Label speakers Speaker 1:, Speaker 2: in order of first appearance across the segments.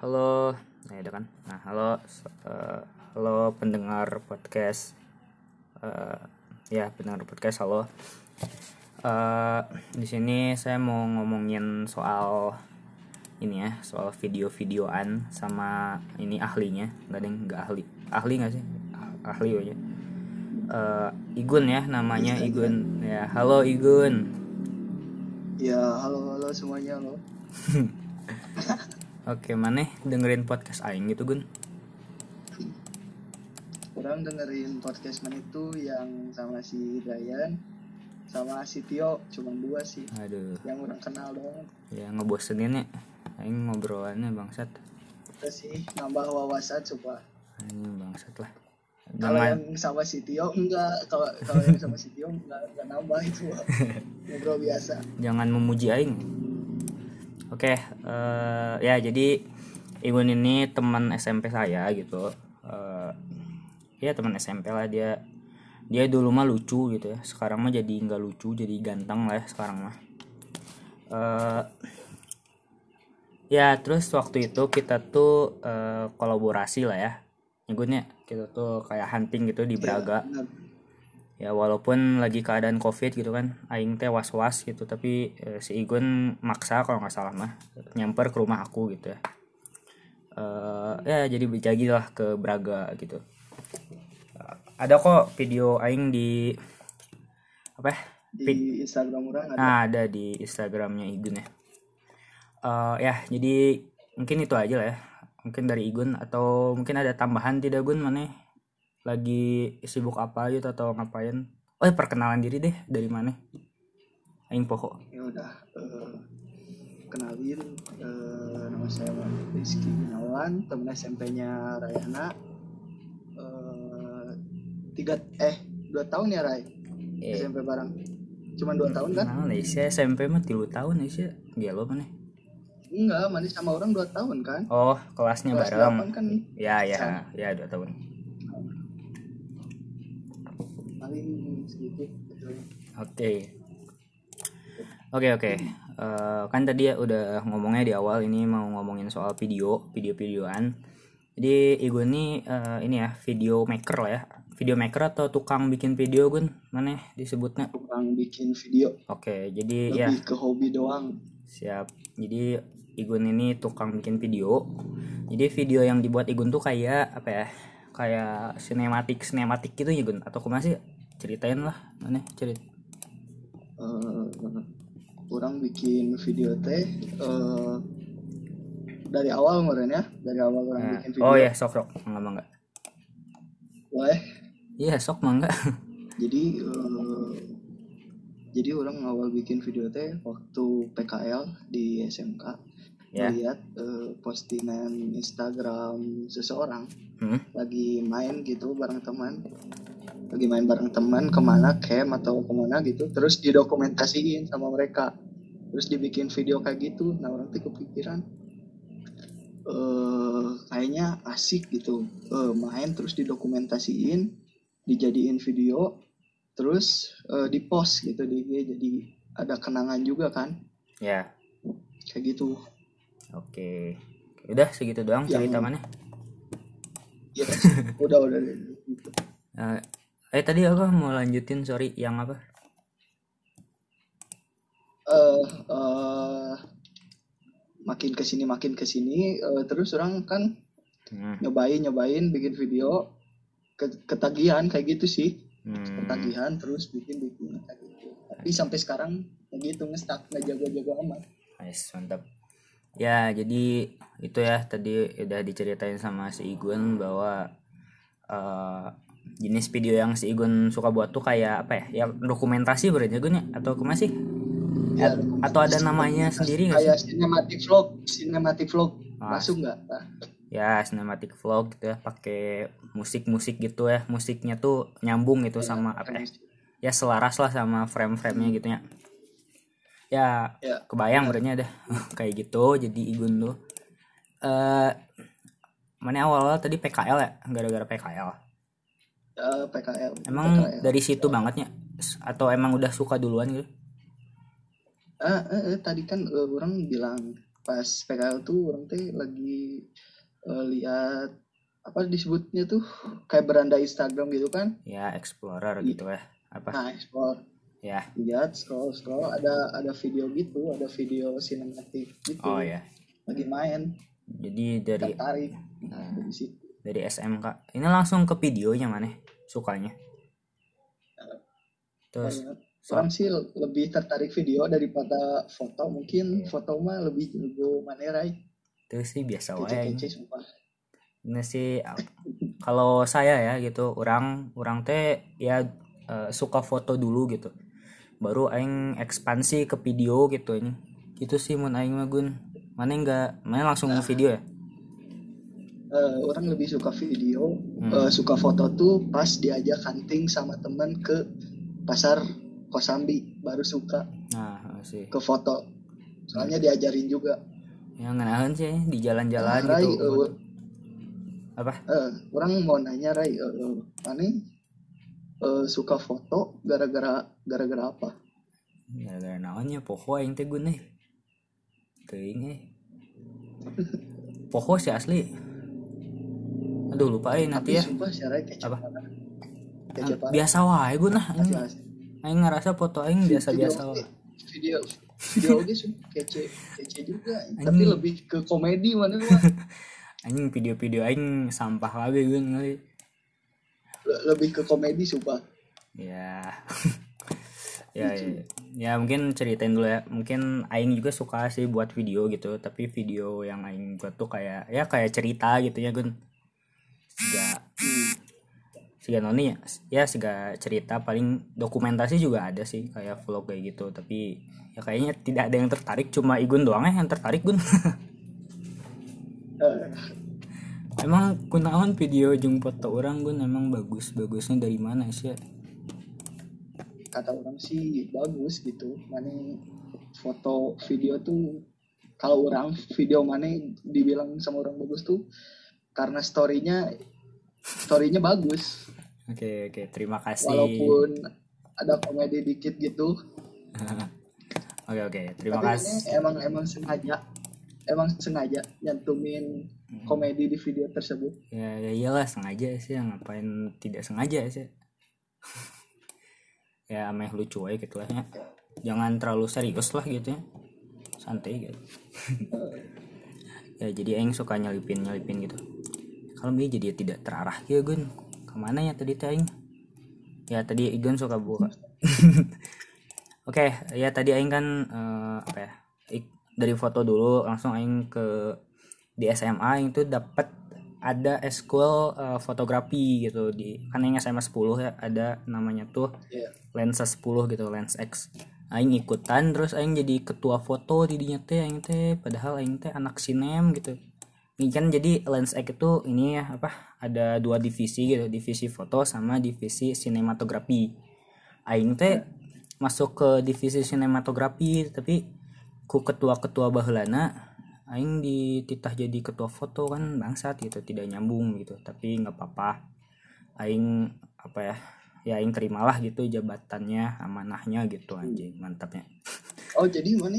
Speaker 1: Halo, nah ada kan? Nah, halo, eh, halo pendengar podcast, Eh, ya pendengar podcast, halo. Eh, di sini saya mau ngomongin soal ini ya, soal video-videoan sama ini ahlinya, nggak ada yang nggak ahli, ahli nggak sih? Ah- Ahli aja. Eh, Igun ya namanya Igun, ya halo Igun.
Speaker 2: Ya, halo halo semuanya halo.
Speaker 1: Oke, mana dengerin podcast Aing gitu Gun?
Speaker 2: Orang dengerin podcast man itu yang sama si Ryan sama si Tio cuma dua sih
Speaker 1: Aduh.
Speaker 2: yang orang kenal dong.
Speaker 1: ya ngebosenin ya aing ngobrolannya bangsat
Speaker 2: Terus sih nambah wawasan coba.
Speaker 1: ini bangsat lah
Speaker 2: Kalau yang sama si Tio enggak, kalau kalau yang sama si Tio enggak, enggak nambah itu ngobrol biasa.
Speaker 1: jangan memuji aing oke eh, ya jadi Igun ini teman SMP saya gitu. Eh, ya teman SMP lah dia. Dia dulu mah lucu gitu ya. Sekarang mah jadi nggak lucu jadi ganteng lah ya sekarang mah. Eh, ya terus waktu itu kita tuh eh, kolaborasi lah ya. Igunnya kita tuh kayak hunting gitu di Braga.
Speaker 2: Benar.
Speaker 1: Ya walaupun lagi keadaan covid gitu kan aing teh was was gitu tapi eh, si Igun maksa kalau nggak salah mah nyamper ke rumah aku gitu ya Eh, ya jadi jadi lah ke Braga gitu Eh, ada kok video aing di apa ya?
Speaker 2: Di Instagram orang ada.
Speaker 1: Nah, ada di Instagramnya Igun ya. Eh, ya, jadi mungkin itu aja lah ya. Mungkin dari Igun atau mungkin ada tambahan tidak Gun mana? Lagi sibuk apa gitu atau ngapain? Oh, ya, perkenalan diri deh dari mana? Aing poho.
Speaker 2: Ya udah eh, kenalin eh, nama saya Rizky Gunawan, temen SMP-nya Rayana. Eh, tiga eh dua tahun ya Ray
Speaker 1: Eh,
Speaker 2: SMP bareng cuman dua tahun kan
Speaker 1: Nah, Indonesia SMP mah tilu tahun Indonesia. Gelo mana?
Speaker 2: enggak manis sama orang dua tahun kan
Speaker 1: Oh, kelasnya
Speaker 2: kelas
Speaker 1: bareng.
Speaker 2: kan
Speaker 1: Ya, ya,
Speaker 2: Sama.
Speaker 1: ya dua tahun.
Speaker 2: Paling sedikit.
Speaker 1: Oke. Oke oke. Eh, kan tadi ya udah ngomongnya di awal ini mau ngomongin soal video, video-videoan. Jadi Igun ini eh, ini ya video maker lah ya. Video maker atau tukang bikin video Gun? Mana disebutnya?
Speaker 2: tukang bikin video
Speaker 1: Oke, jadi ya
Speaker 2: lebih ke hobi doang
Speaker 1: siap. Jadi Igun ini tukang bikin video. Jadi video yang dibuat Igun tuh kayak apa ya? Kayak sinematik sinematik gitu ya Gun? Atau ke mana sih? Ceritain lah, mana cerita.
Speaker 2: Eh, orang bikin video teh eh, dari awal kemarin ya dari awal orang
Speaker 1: Nah,
Speaker 2: bikin video
Speaker 1: oh ya, sok sok, enggak enggak.
Speaker 2: boleh
Speaker 1: Iya, sok mangga.
Speaker 2: jadi eh, jadi orang awal bikin video teh waktu PKL di SMK
Speaker 1: Ya.
Speaker 2: lihat eh, postingan Instagram seseorang
Speaker 1: Hmm.
Speaker 2: lagi main gitu bareng teman lagi main bareng teman ke mana camp atau ke mana gitu. Terus didokumentasiin sama mereka. Terus dibikin video kayak gitu. Nah orang tuh kepikiran eh kayaknya asik gitu. Eh, main terus didokumentasiin dijadiin video terus eh, dipost gitu di IG. Jadi ada kenangan juga kan?
Speaker 1: Ya,
Speaker 2: kayak gitu.
Speaker 1: Oke. Udah segitu doang
Speaker 2: Yang-
Speaker 1: cerita mana?
Speaker 2: ya. Udah udah. Gitu.
Speaker 1: Eh, eh tadi apa mau lanjutin sorry yang apa?
Speaker 2: eh eh, makin ke sini makin ke sini eh, terus orang kan
Speaker 1: Hmm.
Speaker 2: nyobain nyobain bikin video ke- ketagihan kayak gitu sih
Speaker 1: Hmm.
Speaker 2: ketagihan terus bikin bikin kayak gitu tapi sampai sekarang kayak gitu ngestak nggak jago-jago amat
Speaker 1: Nice, mantap. Ya, jadi itu ya tadi udah diceritain sama si Igun bahwa eh, jenis video yang si Igun suka buat tuh kayak apa ya? Ya dokumentasi berarti Gun ya? Atau ke mana sih?
Speaker 2: ya,
Speaker 1: Atau ada namanya sendiri nggak sih?
Speaker 2: kayak cinematic vlog cinematic vlog.
Speaker 1: Ah.
Speaker 2: masuk nggak? Nah,
Speaker 1: ya cinematic vlog gitu ya pakai musik-musik gitu ya. Musiknya tuh nyambung gitu sama apa ya? ya selaras lah sama frame-framenya gitu ya. Ya
Speaker 2: ya.
Speaker 1: kebayang berarti ada kayak gitu jadi Igun tuh. Eh mana awal-awal tadi PKL ya? Gara-gara PKL
Speaker 2: eh, PKL
Speaker 1: emang
Speaker 2: PKL.
Speaker 1: dari situ bangetnya atau emang udah suka duluan gitu?
Speaker 2: Eh, eh, eh, tadi kan eh, orang bilang pas PKL tuh orang teh lagi eh, lihat apa disebutnya tuh kayak beranda Instagram gitu kan?
Speaker 1: Ya explorer
Speaker 2: Iya.
Speaker 1: gitu ya. Apa?
Speaker 2: Nah explore.
Speaker 1: Ya.
Speaker 2: Lihat scroll scroll ada ada video gitu ada video sinematik gitu.
Speaker 1: Oh ya
Speaker 2: lagi main.
Speaker 1: Jadi dari
Speaker 2: tertarik.
Speaker 1: Nah.
Speaker 2: dari situ.
Speaker 1: Dari SMK ini langsung ke videonya mana sukanya. Terus
Speaker 2: orang sih lebih tertarik video daripada foto. Mungkin
Speaker 1: Iya.
Speaker 2: foto mah lebih jago manerai
Speaker 1: terus sih biasa wae. Ini sih uh, kalau saya ya gitu orang orang teh ya uh, suka foto dulu gitu. Baru aing ekspansi ke video gitu ini. Gitu sih mun aing mah gun. Mana enggak mana langsung video ya
Speaker 2: Eh, orang lebih suka video
Speaker 1: Hmm.
Speaker 2: eh, suka foto tuh pas diajak hunting sama temen ke pasar Kosambi baru suka
Speaker 1: nah uh, sih
Speaker 2: ke foto. Soalnya diajarin juga.
Speaker 1: Yang ngenahan sih di jalan-jalan
Speaker 2: Nah, Rai,
Speaker 1: gitu.
Speaker 2: eh,
Speaker 1: apa?
Speaker 2: eh, orang mau nanya Rai eh, mana eh, suka foto gara-gara gara-gara apa?
Speaker 1: Gara-gara naonnya poho aing teh gun eh teuing eh poho sih asli aduh lupa eh nanti ya.
Speaker 2: sumpah kece
Speaker 1: Apa?
Speaker 2: kece banget.
Speaker 1: biasa wae gun lah aing aing ngerasa foto aing biasa-biasa wae.
Speaker 2: video video oke kece kece juga. Tapi lebih ke komedi mana mah
Speaker 1: anjing video-video aing sampah lagi kali
Speaker 2: Le- lebih ke komedi sumpah.
Speaker 1: Ya. Ya, ya ya mungkin ceritain dulu ya. Mungkin aing juga suka sih buat video gitu tapi video yang aing buat tuh kayak ya kayak cerita gitu ya gun Siga siga noni ya ya siga cerita paling dokumentasi juga ada sih kayak vlog kayak gitu. Tapi ya kayaknya tidak ada yang tertarik cuma igun doang ya yang tertarik gun. Emang kunaon video jeung foto orang gun emang bagus bagusnya dari mana sih ya?
Speaker 2: kata orang sih bagus gitu. Mana foto video tuh kalau orang video mana dibilang sama orang bagus tuh karena storynya storynya bagus
Speaker 1: oke oke terima kasih
Speaker 2: walaupun ada komedi dikit gitu
Speaker 1: Oke oke, terima
Speaker 2: tapi
Speaker 1: kasih.
Speaker 2: ini emang emang sengaja emang sengaja nyantumin komedi di video tersebut
Speaker 1: Ya, ya iyalah sengaja sih, ngapain tidak sengaja sih. ya ameh lucu aja gitu lah ya. Jangan terlalu serius lah gitu ya. Santai gitu. ya jadi aing suka nyelipin nyelipin gitu. Kalau dia jadi tidak terarah ya gun. Ke mana ya tadi aing? Ya tadi Igun suka buka. Oke, ya tadi aing kan eh, apa ya? dari foto dulu langsung aing ke di SMA aing tuh dapat ada eskul eh, fotografi gitu di kan aing SMA 10 ya ada namanya tuh
Speaker 2: Iya.
Speaker 1: lensa 10 gitu lens X aing ikutan terus aing jadi ketua foto di dinya teh aing teh padahal aing teh anak sinem gitu ini kan jadi lens X itu ini ya apa ada dua divisi gitu divisi foto sama divisi sinematografi. Aing teh masuk ke divisi sinematografi tapi ku ketua-ketua baheulana aing dititah jadi ketua foto kan bangsat gitu tidak nyambung gitu tapi nggak apa-apa. Aing apa ya ya aing terimalah gitu jabatannya amanahnya gitu anjing mantapnya.
Speaker 2: Oh jadi mana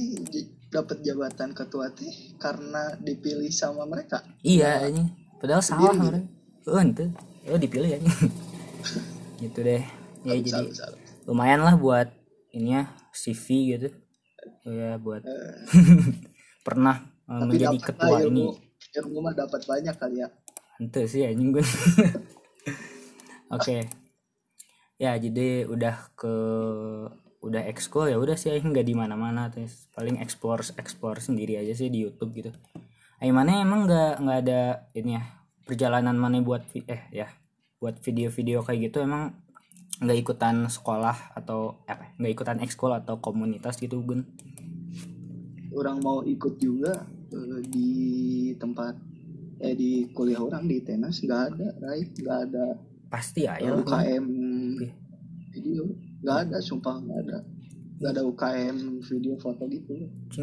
Speaker 2: dapat jabatan ketua teh karena dipilih sama mereka?
Speaker 1: Iya anjing. Padahal salah oh ente. Oh dipilih anjing. Gitu deh. Ya jadi lumayan lah buat ini ya CV gitu. Ya buat pernah eh,
Speaker 2: tapi
Speaker 1: menjadi ketua
Speaker 2: lah
Speaker 1: ini.
Speaker 2: ilmu ilmu mah dapat banyak kali ya.
Speaker 1: Ente sih anjing gue. Oke. Ya, jadi udah ke udah ekskul ya udah sih nggak di mana-mana terus paling explore explore sendiri aja sih di YouTube gitu. Aing mana emang nggak nggak ada ini ya perjalanan mana buat eh ya buat video-video kayak gitu emang nggak ikutan sekolah atau apa nggak ikutan ekskul atau komunitas gitu gun
Speaker 2: orang mau ikut juga eh, di tempat eh di kuliah orang di tenas nggak ada Rai nggak ada
Speaker 1: pasti ya
Speaker 2: UKM. Video nggak ada sumpah nggak ada. Nggak ada UKM video foto gitu.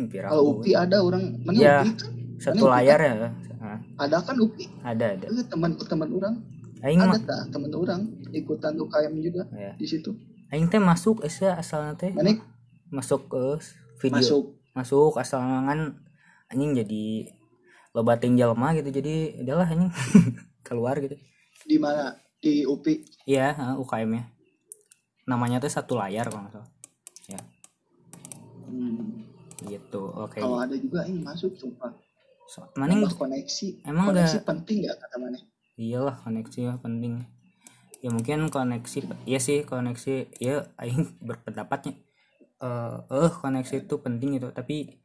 Speaker 1: Pirang
Speaker 2: kalau UPI ada orang mana
Speaker 1: Ya.
Speaker 2: UPI kan?
Speaker 1: satu
Speaker 2: Mana
Speaker 1: layar ya Ah,
Speaker 2: ada kan UPI
Speaker 1: ada ada.
Speaker 2: Eh, teman teman orang.
Speaker 1: Aing
Speaker 2: ada tak teman orang ikutan UKM juga
Speaker 1: ya
Speaker 2: di situ?
Speaker 1: Aing teh masuk asa asalnya teh masuk ke video.
Speaker 2: Masuk.
Speaker 1: Masuk asal ngan anjing jadi loba tinggal mah gitu jadi udahlah anjing. Keluar gitu.
Speaker 2: Di mana? Di UPI
Speaker 1: iya uh, UKM nya namanya tuh satu layar kalau nggak salah. Ya.
Speaker 2: Hmm.
Speaker 1: gitu oke.
Speaker 2: Kalau ada juga ini masuk sumpah.
Speaker 1: So, maning
Speaker 2: koneksi.
Speaker 1: emang
Speaker 2: koneksi
Speaker 1: nggak
Speaker 2: penting nggak kata mana
Speaker 1: iyalah koneksi ya penting. Ya mungkin koneksi ya sih koneksi ya aing berpendapatnya. Eh eh koneksi itu penting gitu. Tapi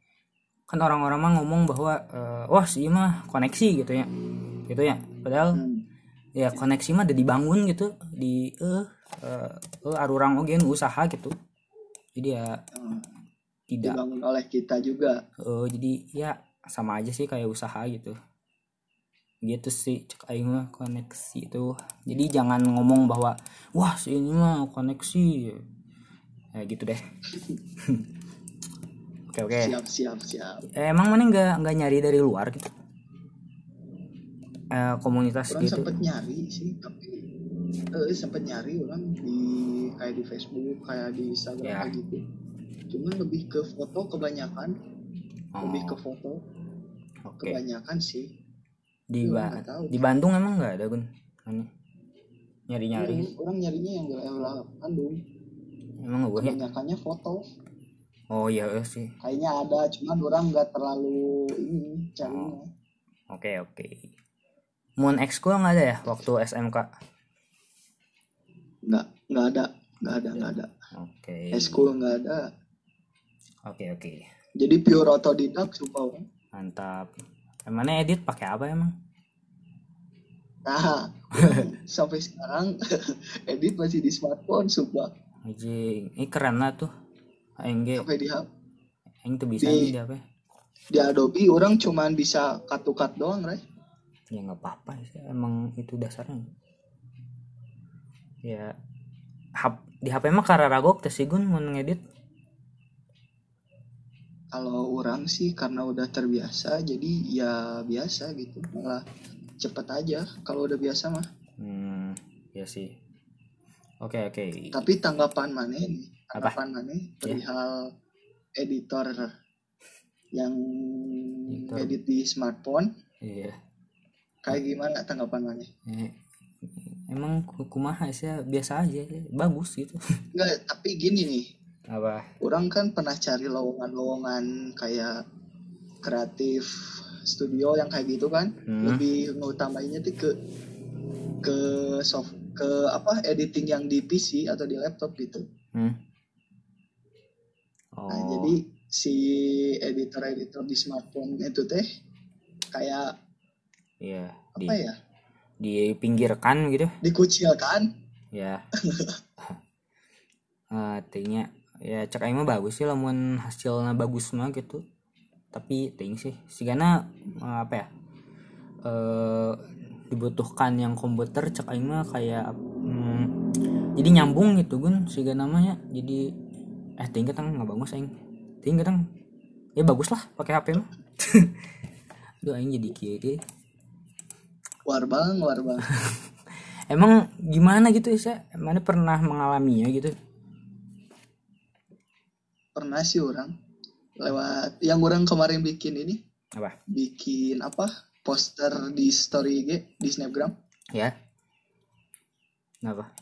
Speaker 1: kan orang-orang mah ngomong bahwa eh, wah sih mah koneksi gitu ya. Gitu ya. Padahal
Speaker 2: hmm.
Speaker 1: ya koneksi mah udah dibangun gitu di eh eh eh, arurang oge nu usaha gitu. Jadi ya
Speaker 2: Hmm.
Speaker 1: tidak.
Speaker 2: Dibangun oleh kita juga.
Speaker 1: Eh, jadi ya sama aja sih kayak usaha gitu. Gitu sih cek aing mah koneksi itu. Jadi jangan ngomong bahwa wah si ini mah koneksi. Ya gitu deh. Oke oke.
Speaker 2: Siap siap siap.
Speaker 1: Eh, emang mana nggak nggak nyari dari luar gitu? Eh, komunitas
Speaker 2: orang
Speaker 1: gitu.
Speaker 2: sempet nyari sih tapi eh sempet nyari orang di kayak di Facebook kayak di Instagram
Speaker 1: Ya.
Speaker 2: kayak gitu. Cuman lebih ke foto kebanyakan. Lebih ke
Speaker 1: oh,
Speaker 2: foto
Speaker 1: oke.
Speaker 2: kebanyakan sih.
Speaker 1: Di
Speaker 2: Iya,
Speaker 1: Ba-
Speaker 2: tahu.
Speaker 1: di Bandung emang nggak ada gun? Nyari nyari
Speaker 2: Iya, orang nyarinya yang daerah Bandung.
Speaker 1: Emang nggak ya
Speaker 2: kebanyakannya foto.
Speaker 1: Oh iya eh, sih.
Speaker 2: Kayaknya ada cuman orang nggak terlalu ini carinya.
Speaker 1: Oke oke. Moon ekskul nggak ada ya waktu SMK?
Speaker 2: Nggak nggak ada nggak ada nggak ada
Speaker 1: Oke.
Speaker 2: eskul nggak ada
Speaker 1: Oke oke.
Speaker 2: jadi pure otodidak sumpah
Speaker 1: Mantap. Emangnya edit pakai apa emang?
Speaker 2: nah sampai sekarang edit masih di smartphone sumpah
Speaker 1: Anjing, ini keren lah tuh. Aing ge,
Speaker 2: sampai di HP
Speaker 1: aing tuh bisa
Speaker 2: Di-
Speaker 1: di apa?
Speaker 2: di Adobe orang cuman bisa cut to cut doang Ray.
Speaker 1: Ya nggak apa-apa sih, emang itu dasarnya. Ya, hap, di HP mah karena ragok teh sih gun mau ngedit.
Speaker 2: kalau orang sih karena udah terbiasa jadi ya biasa gitu malah cepet aja kalau udah biasa mah
Speaker 1: Hmm, ya sih. Oke oke.
Speaker 2: tapi tanggapan mana
Speaker 1: Apa?
Speaker 2: tanggapan mana perihal editor yang
Speaker 1: Editor.
Speaker 2: edit di smartphone
Speaker 1: Iya.
Speaker 2: kayak gimana tanggapan mana
Speaker 1: emang ku- kumaha sih biasa aja, bagus gitu.
Speaker 2: enggak tapi gini nih
Speaker 1: Apa?
Speaker 2: orang kan pernah cari lowongan-lowongan kayak kreatif studio yang kayak gitu kan
Speaker 1: Hmm.
Speaker 2: lebih ngutamainnya tuh ke ke soft ke apa editing yang di PC atau di laptop gitu
Speaker 1: Hmm. Oh.
Speaker 2: nah jadi si editor-editor di smartphone itu teh kayak
Speaker 1: Iya, di,
Speaker 2: apa ya
Speaker 1: dipinggirkan gitu
Speaker 2: dikucilkan
Speaker 1: ya. Artinya ya cek aing mah bagus sih lamun hasilnya bagus mah gitu. Tapi ting sih sigana eh, apa ya? Eh dibutuhkan yang komputer cek aing mah kayak hmm, jadi nyambung gitu gun sigana namanya jadi eh ting ketang nggak bagus aing. Ting ketang ya bagus lah pakai HP mah. Aduh aing jadi kieu ge.
Speaker 2: warbang warbang
Speaker 1: Emang gimana gitu ya? Sa? Mana pernah mengalaminya gitu?
Speaker 2: pernah sih orang lewat yang orang kemarin bikin ini
Speaker 1: Apa?
Speaker 2: bikin apa poster di story IG di snapgram
Speaker 1: Ya? Kenapa?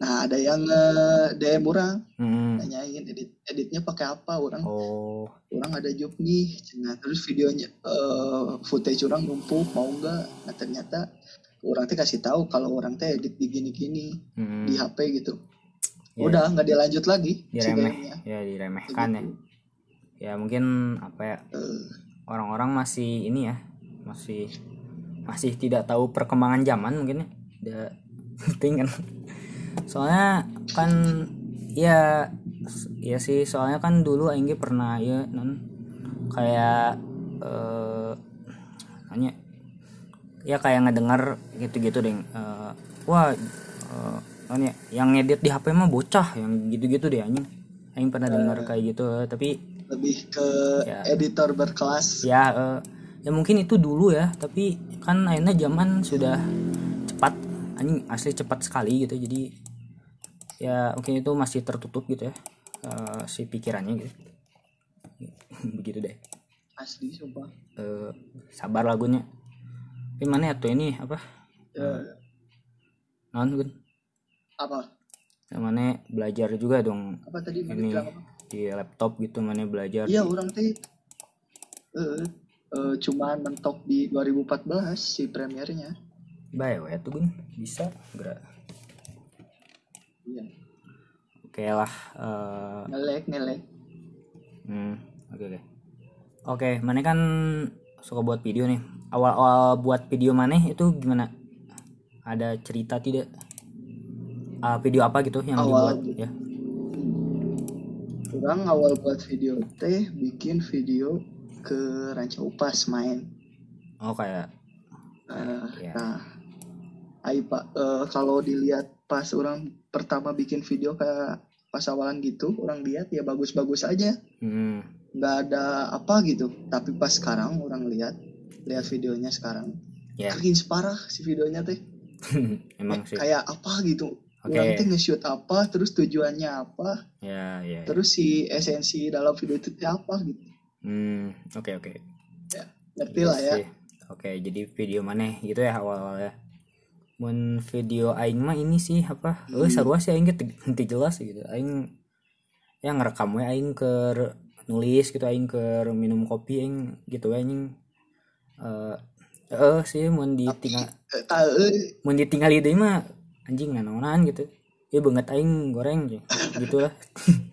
Speaker 2: Nah ada yang nge DM orang
Speaker 1: Hmm.
Speaker 2: nanyain edit editnya pakai apa orang
Speaker 1: Oh,
Speaker 2: orang ada job nih nah terus videonya eh footage orang numpuk mau enggak nah ternyata orang teh kasih tahu kalau orang teh edit di gini-gini
Speaker 1: hmm.
Speaker 2: di HP gitu
Speaker 1: Ya,
Speaker 2: udah nggak dilanjut lagi
Speaker 1: diremeh, ya diremehkan ya. Ya mungkin apa ya?
Speaker 2: Eh,
Speaker 1: Orang-orang masih ini ya, masih masih tidak tahu perkembangan zaman mungkin ya. Tidak penting kan. Soalnya kan ya ya sih soalnya kan dulu Aing pernah ya non. Kayak eh hanya ya kayak ngedengar gitu-gitu deh Eh, wah eh, non ya, yang ngedit di HP mah bocah yang gitu-gitu deh anjing. Aing pernah dengar kayak gitu tapi
Speaker 2: lebih ke
Speaker 1: Ya.
Speaker 2: editor berkelas.
Speaker 1: Ya eh, ya mungkin itu dulu ya tapi kan akhirnya zaman sudah anjing asli cepat sekali gitu jadi ya mungkin itu masih tertutup gitu ya eh, si pikirannya gitu. Begitu deh.
Speaker 2: Asli sumpah.
Speaker 1: Eh, sabar lagunya tapi mana tuh ini apa?
Speaker 2: Ya,
Speaker 1: non gun.
Speaker 2: Apa?
Speaker 1: Mana belajar juga dong.
Speaker 2: Apa tadi
Speaker 1: ini
Speaker 2: apa?
Speaker 1: di laptop gitu mana belajar.
Speaker 2: Iya orang teh eh eh, cuman mentok di 2014 si premiernya
Speaker 1: baik ya tuh gun bisa gerak
Speaker 2: iya
Speaker 1: oke lah eh,
Speaker 2: ngelek ngelek
Speaker 1: Hmm, oke oke. Oke, mana kan suka buat video nih. Awal-awal buat video mana itu gimana? Ada cerita tidak? Ah, video apa gitu yang
Speaker 2: Awal.
Speaker 1: dibuat ya?
Speaker 2: orang awal buat video teh bikin video ke Ranca Upas main
Speaker 1: Oh, kayak
Speaker 2: Eh,
Speaker 1: Iya.
Speaker 2: nah ai pak eh, kalau dilihat pas orang pertama bikin video kayak pas awalan gitu orang lihat ya bagus-bagus aja
Speaker 1: hmm,
Speaker 2: nggak ada apa gitu tapi pas sekarang orang lihat lihat videonya sekarang
Speaker 1: ya.
Speaker 2: makin separah si videonya teh
Speaker 1: Emang sih.
Speaker 2: kayak apa gitu
Speaker 1: Oke.
Speaker 2: orang teh nge-shoot apa terus tujuannya apa
Speaker 1: Ya, ya. ya.
Speaker 2: terus si esensi dalam video itu apa gitu
Speaker 1: Hmm, oke oke.
Speaker 2: ngerti
Speaker 1: Iya
Speaker 2: lah ya
Speaker 1: sih. Oke, jadi video mana gitu ya awal-awalnya. Mun video aing mah ini sih apa?
Speaker 2: Hmm.
Speaker 1: Eh sarua sih aing teu jelas gitu. Aing yang ngerekam we aing ke nulis gitu aing ke minum kopi aing gitu aing eh eh sih mun ditinggal
Speaker 2: Eh, eh,
Speaker 1: mun ditinggal deui mah anjing nganaonan gitu. Ya banget aing goreng gitu. Gitulah.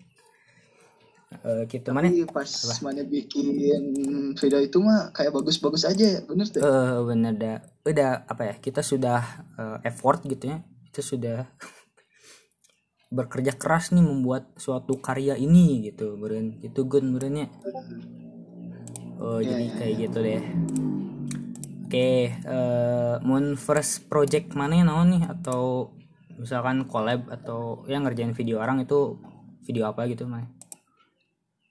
Speaker 1: Eh gitu. Mana?
Speaker 2: pas mana bikin video itu mah kayak bagus-bagus aja bener tuh
Speaker 1: eh bener dah. Udah apa ya kita sudah eh, effort gitu ya. Kita sudah bekerja keras nih membuat suatu karya ini gitu beren. Itu gun berennya oh
Speaker 2: Iya,
Speaker 1: jadi
Speaker 2: iya,
Speaker 1: kayak gitu deh. Oke eh moon first project mana naon nih? Atau misalkan collab atau yang ngerjain video orang itu video apa gitu mah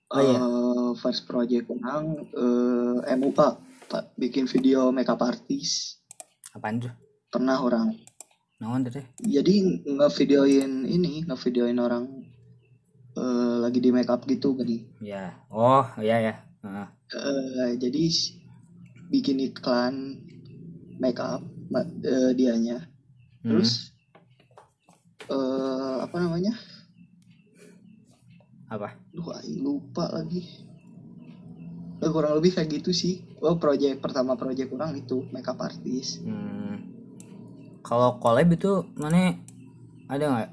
Speaker 1: Oh, iya.
Speaker 2: Eh, first project orang eh, MUA Pak, bikin video makeup artist
Speaker 1: apaan tuh
Speaker 2: pernah orang.
Speaker 1: Naon teh
Speaker 2: jadi ngevideoin ini ngevideoin orang eh, lagi di makeup gitu gini
Speaker 1: ya oh ya ya Heeh.
Speaker 2: Eh, jadi bikin iklan makeup ma- eh, dianya.
Speaker 1: Hmm.
Speaker 2: terus eh apa namanya?
Speaker 1: Apa
Speaker 2: Aing lupa lagi. Eh, kurang lebih kayak gitu sih. Oh, project pertama project orang itu makeup artist.
Speaker 1: Hmm. Kalau collab itu mana ada nggak?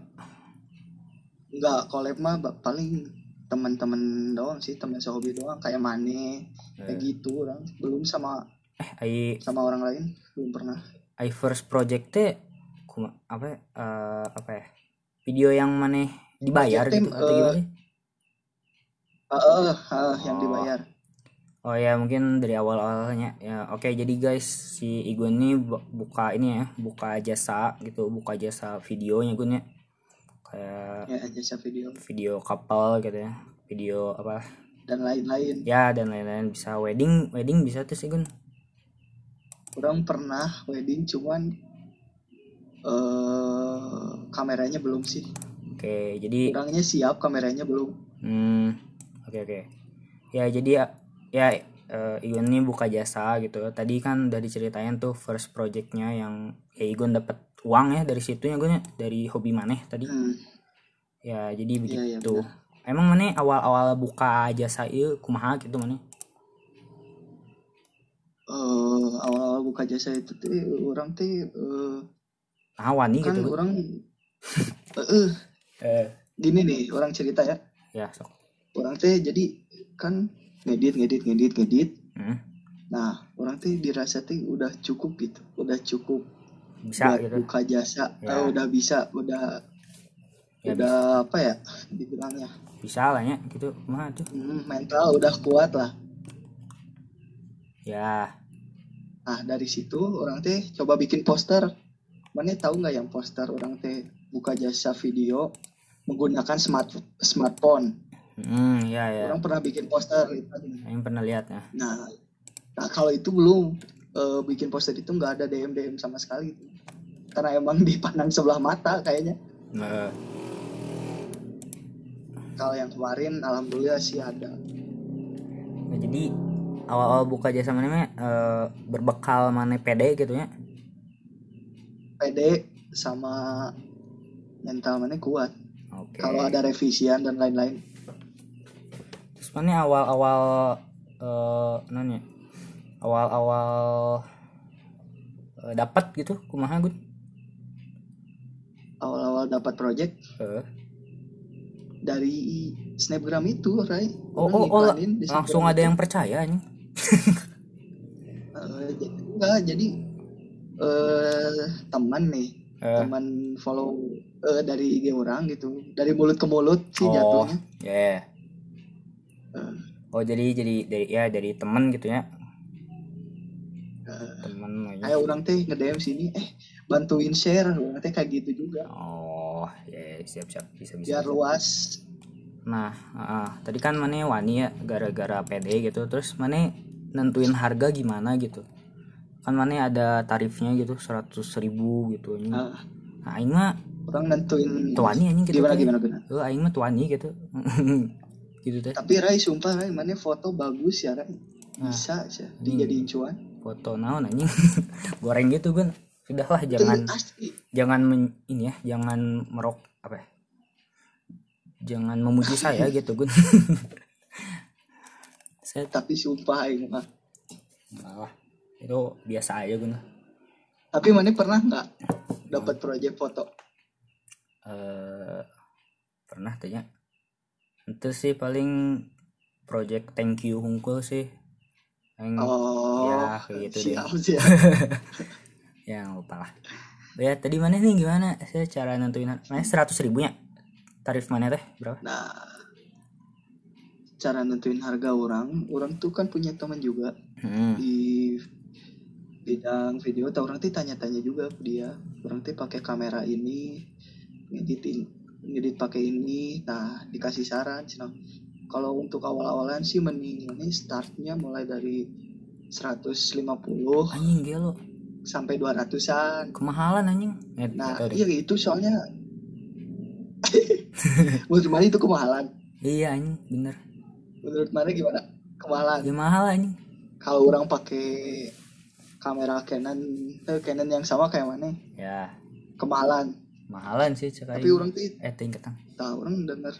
Speaker 2: Enggak, collab mah paling teman-teman doang sih, teman sehobi doang kayak Mane, kayak gitu orang. Belum sama
Speaker 1: Eh, I,
Speaker 2: sama orang lain, belum pernah.
Speaker 1: I first project teh kuma, apa ya, eh, apa ya? Video yang mana dibayar
Speaker 2: Project
Speaker 1: gitu
Speaker 2: tem-
Speaker 1: atau
Speaker 2: eh,
Speaker 1: gimana?
Speaker 2: Ah, ah, yang
Speaker 1: Oh.
Speaker 2: dibayar.
Speaker 1: Oh ya mungkin dari awal-awalnya ya. Oke jadi guys si Igun ini bu- buka ini ya, buka jasa gitu, buka jasa videonya Gun ya. Kayak
Speaker 2: Ya, jasa video
Speaker 1: video couple gitu ya, video apa
Speaker 2: dan lain-lain.
Speaker 1: ya dan lain-lain bisa wedding, wedding bisa tuh sih Gun.
Speaker 2: Orang pernah wedding cuman eh kameranya belum sih.
Speaker 1: Oke jadi
Speaker 2: Orangnya siap, kameranya belum.
Speaker 1: Hmm, oke oke. Ya jadi ya, ya eh, Igun ini buka jasa gitu. Tadi kan udah diceritain tuh first projectnya yang ya Igun dapat uang ya dari situnya Gun ya, dari hobi maneh tadi.
Speaker 2: Hmm.
Speaker 1: Ya jadi
Speaker 2: Iya,
Speaker 1: begitu. Emang mana awal-awal buka jasa itu kumaha gitu mana?
Speaker 2: eh awal-awal buka jasa itu teh orang teh eh,
Speaker 1: Nah, wani
Speaker 2: kan
Speaker 1: gitu.
Speaker 2: Orang eh eh,
Speaker 1: Eh,
Speaker 2: gini nih orang cerita ya
Speaker 1: ya sok.
Speaker 2: Orang teh jadi kan ngedit ngedit ngedit ngedit.
Speaker 1: Hmm,
Speaker 2: nah orang teh dirasa teh udah cukup gitu udah cukup.
Speaker 1: Bisa
Speaker 2: buat
Speaker 1: gitu.
Speaker 2: buka jasa
Speaker 1: Ya.
Speaker 2: Eh, udah bisa udah
Speaker 1: Ya,
Speaker 2: udah apa ya dibilangnya?
Speaker 1: Bisa lah ya gitu. Mah tuh.
Speaker 2: Hmm, mental udah kuat lah.
Speaker 1: Ya,
Speaker 2: nah dari situ orang teh coba bikin poster. Mana tahu nggak yang poster orang teh buka jasa video menggunakan smart smartphone
Speaker 1: hmm, ya ya.
Speaker 2: orang pernah bikin poster gitu.
Speaker 1: Yang pernah lihat ya.
Speaker 2: nah nah kalau itu belum eh, bikin poster itu nggak ada dm dm sama sekali. Karena emang dipandang sebelah mata kayaknya.
Speaker 1: Eh,
Speaker 2: kalau yang kemarin alhamdulillah sih ada.
Speaker 1: Nah, jadi awal-awal buka jasa mana eh, berbekal mana pede gitu ya?
Speaker 2: Pede sama mental mana kuat.
Speaker 1: Oke.
Speaker 2: Kalau ada revisian dan lain-lain
Speaker 1: mana awal-awal eh nanya awal-awal eh, dapat gitu kumaha gun?
Speaker 2: Awal-awal dapat project?
Speaker 1: Eh,
Speaker 2: dari snapgram itu Ray.
Speaker 1: Oh
Speaker 2: Orang
Speaker 1: oh, oh langsung ada
Speaker 2: itu.
Speaker 1: yang percaya nih
Speaker 2: Eh, j- enggak jadi eh teman nih
Speaker 1: Eh,
Speaker 2: teman follow eh, dari IG orang gitu dari mulut ke mulut sih
Speaker 1: oh
Speaker 2: jatuhnya.
Speaker 1: ya Oh jadi jadi dari ya dari teman gitu ya?
Speaker 2: Eh,
Speaker 1: teman aja.
Speaker 2: kayak orang teh nge DM sini eh bantuin share. Orang teh kayak gitu juga.
Speaker 1: Oh ya siap siap. Bisa bisa
Speaker 2: biar luas.
Speaker 1: Nah, ah, tadi kan mana wani ya gara-gara PD gitu, terus mana nentuin harga gimana gitu. Kan mana ada tarifnya gitu, seratus ribu gitu.
Speaker 2: Ah,
Speaker 1: Nah, aing mah
Speaker 2: orang nentuin
Speaker 1: tuani anjing gitu.
Speaker 2: gimana gimana gimana?
Speaker 1: Aing mah tuani gitu. gitu teh.
Speaker 2: tapi Ray sumpah Ray mana foto bagus ya Ray
Speaker 1: Nah.
Speaker 2: bisa sih
Speaker 1: Hmm.
Speaker 2: dijadiin cuan
Speaker 1: Foto naon anjing. Goreng gitu kan. Sudahlah jangan
Speaker 2: asli
Speaker 1: jangan men- ini ya, jangan merok apa ya? Jangan memuji saya gitu, Gun. saya
Speaker 2: tapi sumpah Aing mah
Speaker 1: malah itu biasa aja Gun.
Speaker 2: tapi mana pernah nggak dapat project foto
Speaker 1: eh pernah tanya itu sih paling project thank you hungkul sih. Yang
Speaker 2: oh
Speaker 1: ya gitu deh.
Speaker 2: siap siap.
Speaker 1: Ya nggak lupa lah. Ya tadi mana nih? Gimana? Saya cara nentuin mana seratus ribunya? Tarif mana teh? Berapa?
Speaker 2: Nah cara nentuin harga orang orang tuh kan punya teman juga.
Speaker 1: Hmm.
Speaker 2: di bidang video tau orang tuh tanya-tanya juga dia. Orang tuh pakai kamera ini ngeditin ngedit pakai ini nah dikasih saran Cina. kalau untuk awal-awalan sih mending ini startnya mulai dari 150
Speaker 1: anjing gelo
Speaker 2: sampai 200-an
Speaker 1: kemahalan anjing. Eh,
Speaker 2: nah iya itu soalnya. Menurut mana itu kemahalan.
Speaker 1: Iya anjing bener.
Speaker 2: Menurut mana gimana? Kemahalan.
Speaker 1: Ya mahal anjing.
Speaker 2: Kalau orang pakai kamera Canon eh, Canon yang sama kayak mana?
Speaker 1: Ya.
Speaker 2: Kemahalan
Speaker 1: mahalan sih cek
Speaker 2: tapi orang tuh
Speaker 1: eh tingkatan
Speaker 2: tahu orang dengar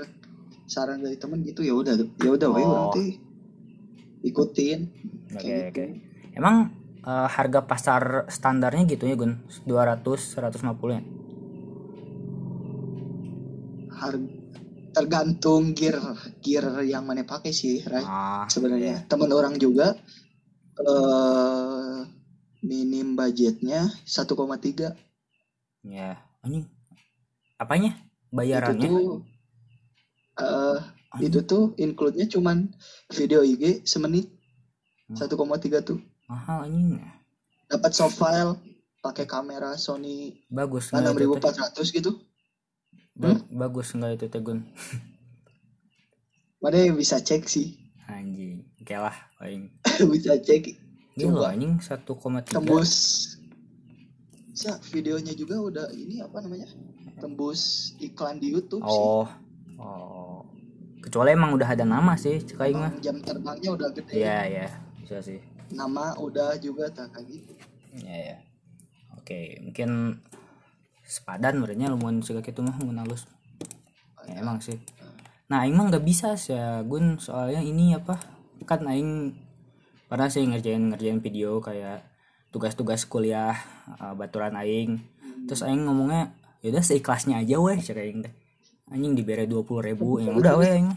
Speaker 2: saran dari temen gitu ya udah ya udah
Speaker 1: Oh.
Speaker 2: orang tuh ikutin
Speaker 1: Oke
Speaker 2: Kayak
Speaker 1: oke.
Speaker 2: gitu.
Speaker 1: Emang eh, harga pasar standarnya gitu ya Gun? 200 150 ya?
Speaker 2: harga tergantung gear gear yang mana pakai sih Ray
Speaker 1: Ah,
Speaker 2: sebenarnya temen orang juga eh minim budgetnya 1,3
Speaker 1: ya. Anjing. Apanya?
Speaker 2: itu
Speaker 1: Bayarannya?
Speaker 2: tuh eh itu tuh include-nya cuman video IG semenit
Speaker 1: Hmm.
Speaker 2: 1,3 tuh
Speaker 1: mahal anjing.
Speaker 2: dapat soft file pakai kamera Sony
Speaker 1: Bagus enggak itu teh?
Speaker 2: 6400 gitu
Speaker 1: Ba- Bagus enggak itu teh Gun?
Speaker 2: mana yang bisa cek sih
Speaker 1: Anjing. Oke lah paling.
Speaker 2: bisa cek
Speaker 1: Gila anjing 1,3.
Speaker 2: tembus ya videonya juga udah ini apa namanya tembus iklan di YouTube sih
Speaker 1: Oh. Oh. Kecuali emang udah ada nama sih cek aing mah.
Speaker 2: Jam terbangnya udah gede
Speaker 1: Iya ya, bisa sih.
Speaker 2: nama udah juga tak kayak gitu
Speaker 1: Ya ya. Oke, mungkin sepadan berarti lumayan sih gitu mah mun halus. Ya, emang sih. Nah, aing mah nggak bisa sih ya, Gun, soalnya ini apa? Kan aing pernah sih ngerjain ngerjain video kayak tugas-tugas kuliah uh, baturan aing. Terus aing ngomongnya ya udah seikhlasnya aja weh cek aing teh. Anjing dibere 20.000 ribu ya udah weh aing.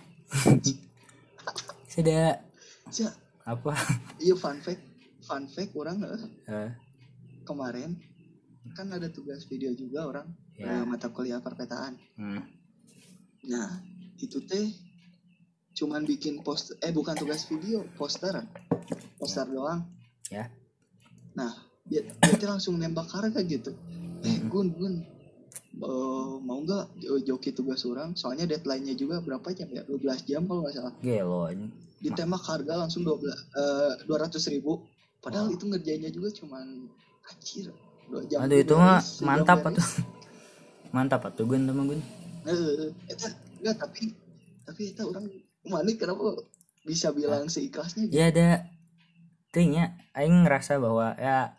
Speaker 1: Sudah
Speaker 2: ya
Speaker 1: apa?
Speaker 2: iya fun fact fun fact orang Eh, kemarin kan ada tugas video juga orang
Speaker 1: Ya.
Speaker 2: eh, mata kuliah perpetaan
Speaker 1: hmm.
Speaker 2: nah itu teh cuman bikin poster eh bukan tugas video poster poster doang
Speaker 1: Ya.
Speaker 2: Nah dia, dia langsung nembak harga gitu eh
Speaker 1: Mm-mm.
Speaker 2: gun gun eh, mau nggak jo- joki tugas orang soalnya deadline-nya juga berapa jam ya 12 jam kalau nggak salah
Speaker 1: Gelo anjing.
Speaker 2: ditembak harga langsung 12 eh, 200 ribu
Speaker 1: Oh.
Speaker 2: padahal itu ngerjainnya juga cuman anjir dua jam
Speaker 1: Aduh itu mah mantap
Speaker 2: beres.
Speaker 1: atuh. Mantap atuh Gun teman Gun.
Speaker 2: Eh, enggak tapi tapi eta orang mana kenapa bisa bilang seikhlasnya gitu?
Speaker 1: Ya ada gitu nya aing ngerasa bahwa ya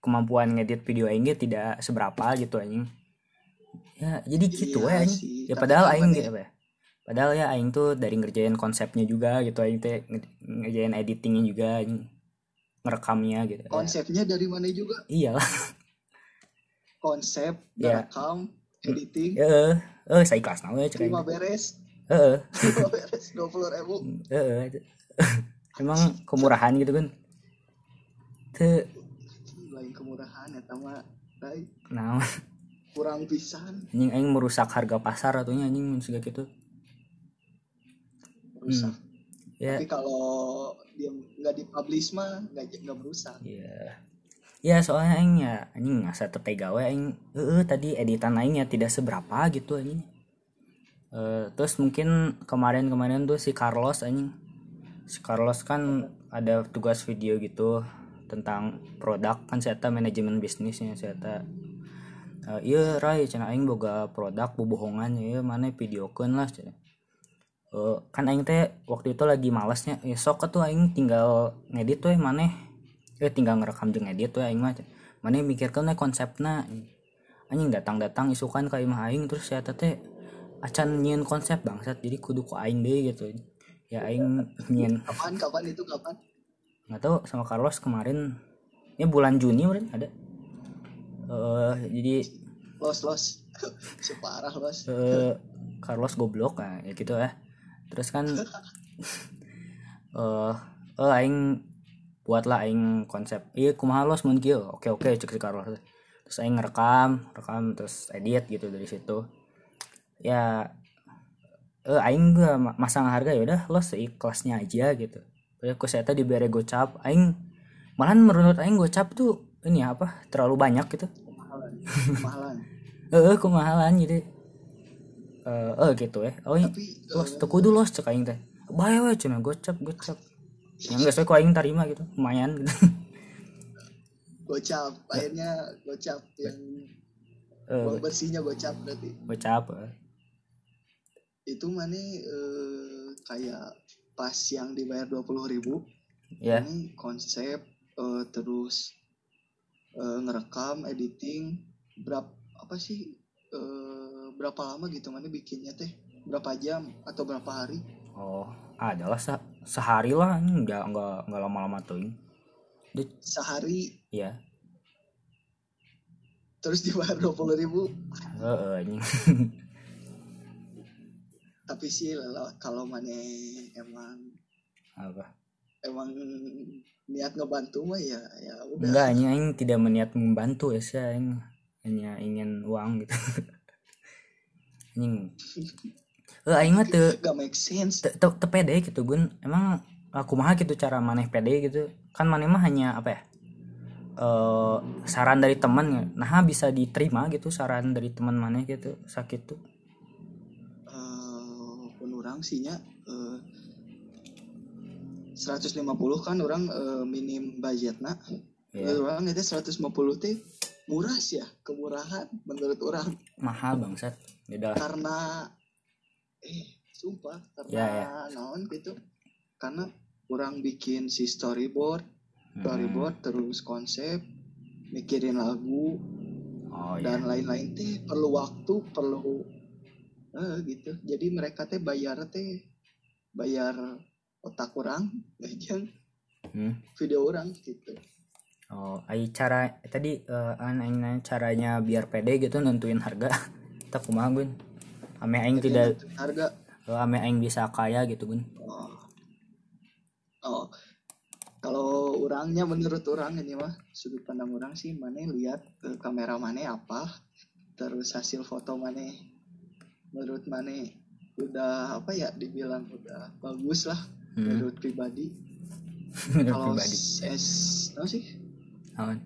Speaker 1: kemampuan ngedit video aing tidak seberapa gitu anjing. Ya jadi gitu
Speaker 2: Iya
Speaker 1: ya
Speaker 2: sih,
Speaker 1: ya
Speaker 2: tapi
Speaker 1: padahal aing gitu apa ya? Padahal ya aing tuh dari ngerjain konsepnya juga gitu aing teh nge- ngerjain editingnya juga anjing. Ngerekamnya gitu. Ya,
Speaker 2: konsepnya dari mana juga?
Speaker 1: Iyalah
Speaker 2: konsep
Speaker 1: Ya.
Speaker 2: rekam editing.
Speaker 1: Eh eh saya kelas namanya cek
Speaker 2: lima
Speaker 1: aing
Speaker 2: beres.
Speaker 1: Eh
Speaker 2: lima beres dua puluh ribu.
Speaker 1: Eh emang kemurahan gitu kan tuh
Speaker 2: lain kemurahan ya lain
Speaker 1: nah
Speaker 2: kurang pisan.
Speaker 1: Anjing aing merusak harga pasar atau anjing mun siga gitu.
Speaker 2: Rusak
Speaker 1: ya.
Speaker 2: Tapi kalau dia nggak dipublish mah nggak nggak merusak.
Speaker 1: Ya ya soalnya aing ya anjing asa tetega we aing heeh tadi editan aing ya tidak seberapa gitu anjing. Eh, terus mungkin kemarin-kemarin tuh si Carlos anjing. Si Carlos kan ada tugas video gitu tentang produk. Kan saya manajemen bisnisnya saya Eh, iya Rai cina aing boga produk bobohongan ya mana videokeun lah cenah. Eh, kan aing teh waktu itu lagi malesnya ya sok tuh aing tinggal ngedit tuh maneh. Eh tinggal ngerekam jeung ngedit tuh aing mah maneh mikirkeun we konsepna anjing datang-datang isukan ka imah aing terus saya teh acan nyieun konsep bangsat. Jadi kudu ku aing deh gitu. Ya aing nyieun
Speaker 2: kapan kapan itu kapan
Speaker 1: nggak tahu sama Carlos kemarin ya bulan Juni mungkin ada. Eh jadi
Speaker 2: los los. Separah los.
Speaker 1: Eh Carlos goblok nah, ya gitu ya terus kan eh eh aing buatlah aing konsep iya kumaha los mun kieu? Oke oke cek si Carlos. Terus aing ngerekam rekam terus edit gitu dari situ. Ya eh aing gua ma- masang harga ya udah los seikhlasnya aja gitu Saya tadi diberi gocap aing. Malahan menurut aing gocap tuh ini apa terlalu banyak gitu.
Speaker 2: Mahalan
Speaker 1: eh kumahalan gitu eh eh gitu ya. Oh iya.
Speaker 2: Tapi
Speaker 1: los teu kudu los cek aing teh. Bae we cenah gocap gocap. Yang we ku aing tarima gitu lumayan gitu.
Speaker 2: Gocap akhirnya gocap yang
Speaker 1: eh
Speaker 2: uang bersihnya gocap berarti.
Speaker 1: gocap eh.
Speaker 2: itu mana eh, kayak pas yang dibayar dua puluh ribu
Speaker 1: ya.
Speaker 2: ini konsep eh, terus eh, ngerekam editing berapa apa sih eh, berapa lama gitu mana bikinnya teh? Berapa jam atau berapa hari?
Speaker 1: Oh adalah se sehari lah enggak enggak enggak lama-lama tuh Dit,
Speaker 2: sehari?
Speaker 1: Ya.
Speaker 2: Terus dibayar dua puluh ribu?
Speaker 1: Eh, anjing
Speaker 2: tapi sih kalau mana emang
Speaker 1: apa?
Speaker 2: emang niat ngebantu mah ya ya udah.
Speaker 1: Enggak anjing aing tidak meniat membantu ya sih aing hanya ingin uang gitu. Anjing. Eh aing mah teu
Speaker 2: gak make sense.
Speaker 1: te, pede gitu gun. Emang aku mah gitu cara maneh pede gitu. Kan maneh mah hanya apa ya eh saran dari teman ya. nah bisa diterima gitu saran dari teman maneh gitu sakit tuh
Speaker 2: orang eh, 150 kan orang eh, minim budgetna
Speaker 1: ya
Speaker 2: Menurut orang itu 150 teh murah sih ya kemurahan menurut orang.
Speaker 1: Mahal bangsat.
Speaker 2: Karena eh sumpah karena
Speaker 1: Ya, ya.
Speaker 2: naon gitu. Karena orang bikin si storyboard
Speaker 1: Hmm.
Speaker 2: storyboard terus konsep mikirin lagu
Speaker 1: oh
Speaker 2: dan lain-lain teh perlu waktu perlu eh gitu. Jadi mereka teh bayar teh bayar otak orang gajang
Speaker 1: Hmm.
Speaker 2: video orang gitu.
Speaker 1: Oh ai cara tadi eh an caranya biar pede gitu nentuin harga. Tak kumaha gun? Ame aing tidak
Speaker 2: harga.
Speaker 1: Eh, ame aing bisa kaya gitu gun.
Speaker 2: Oh, oh. kalau orangnya menurut orang ini mah sudut pandang orang sih mana lihat ke kamera mana apa terus hasil foto mana menurut mana udah apa ya dibilang udah bagus lah
Speaker 1: hmm.
Speaker 2: menurut pribadi. Kalau es no sih?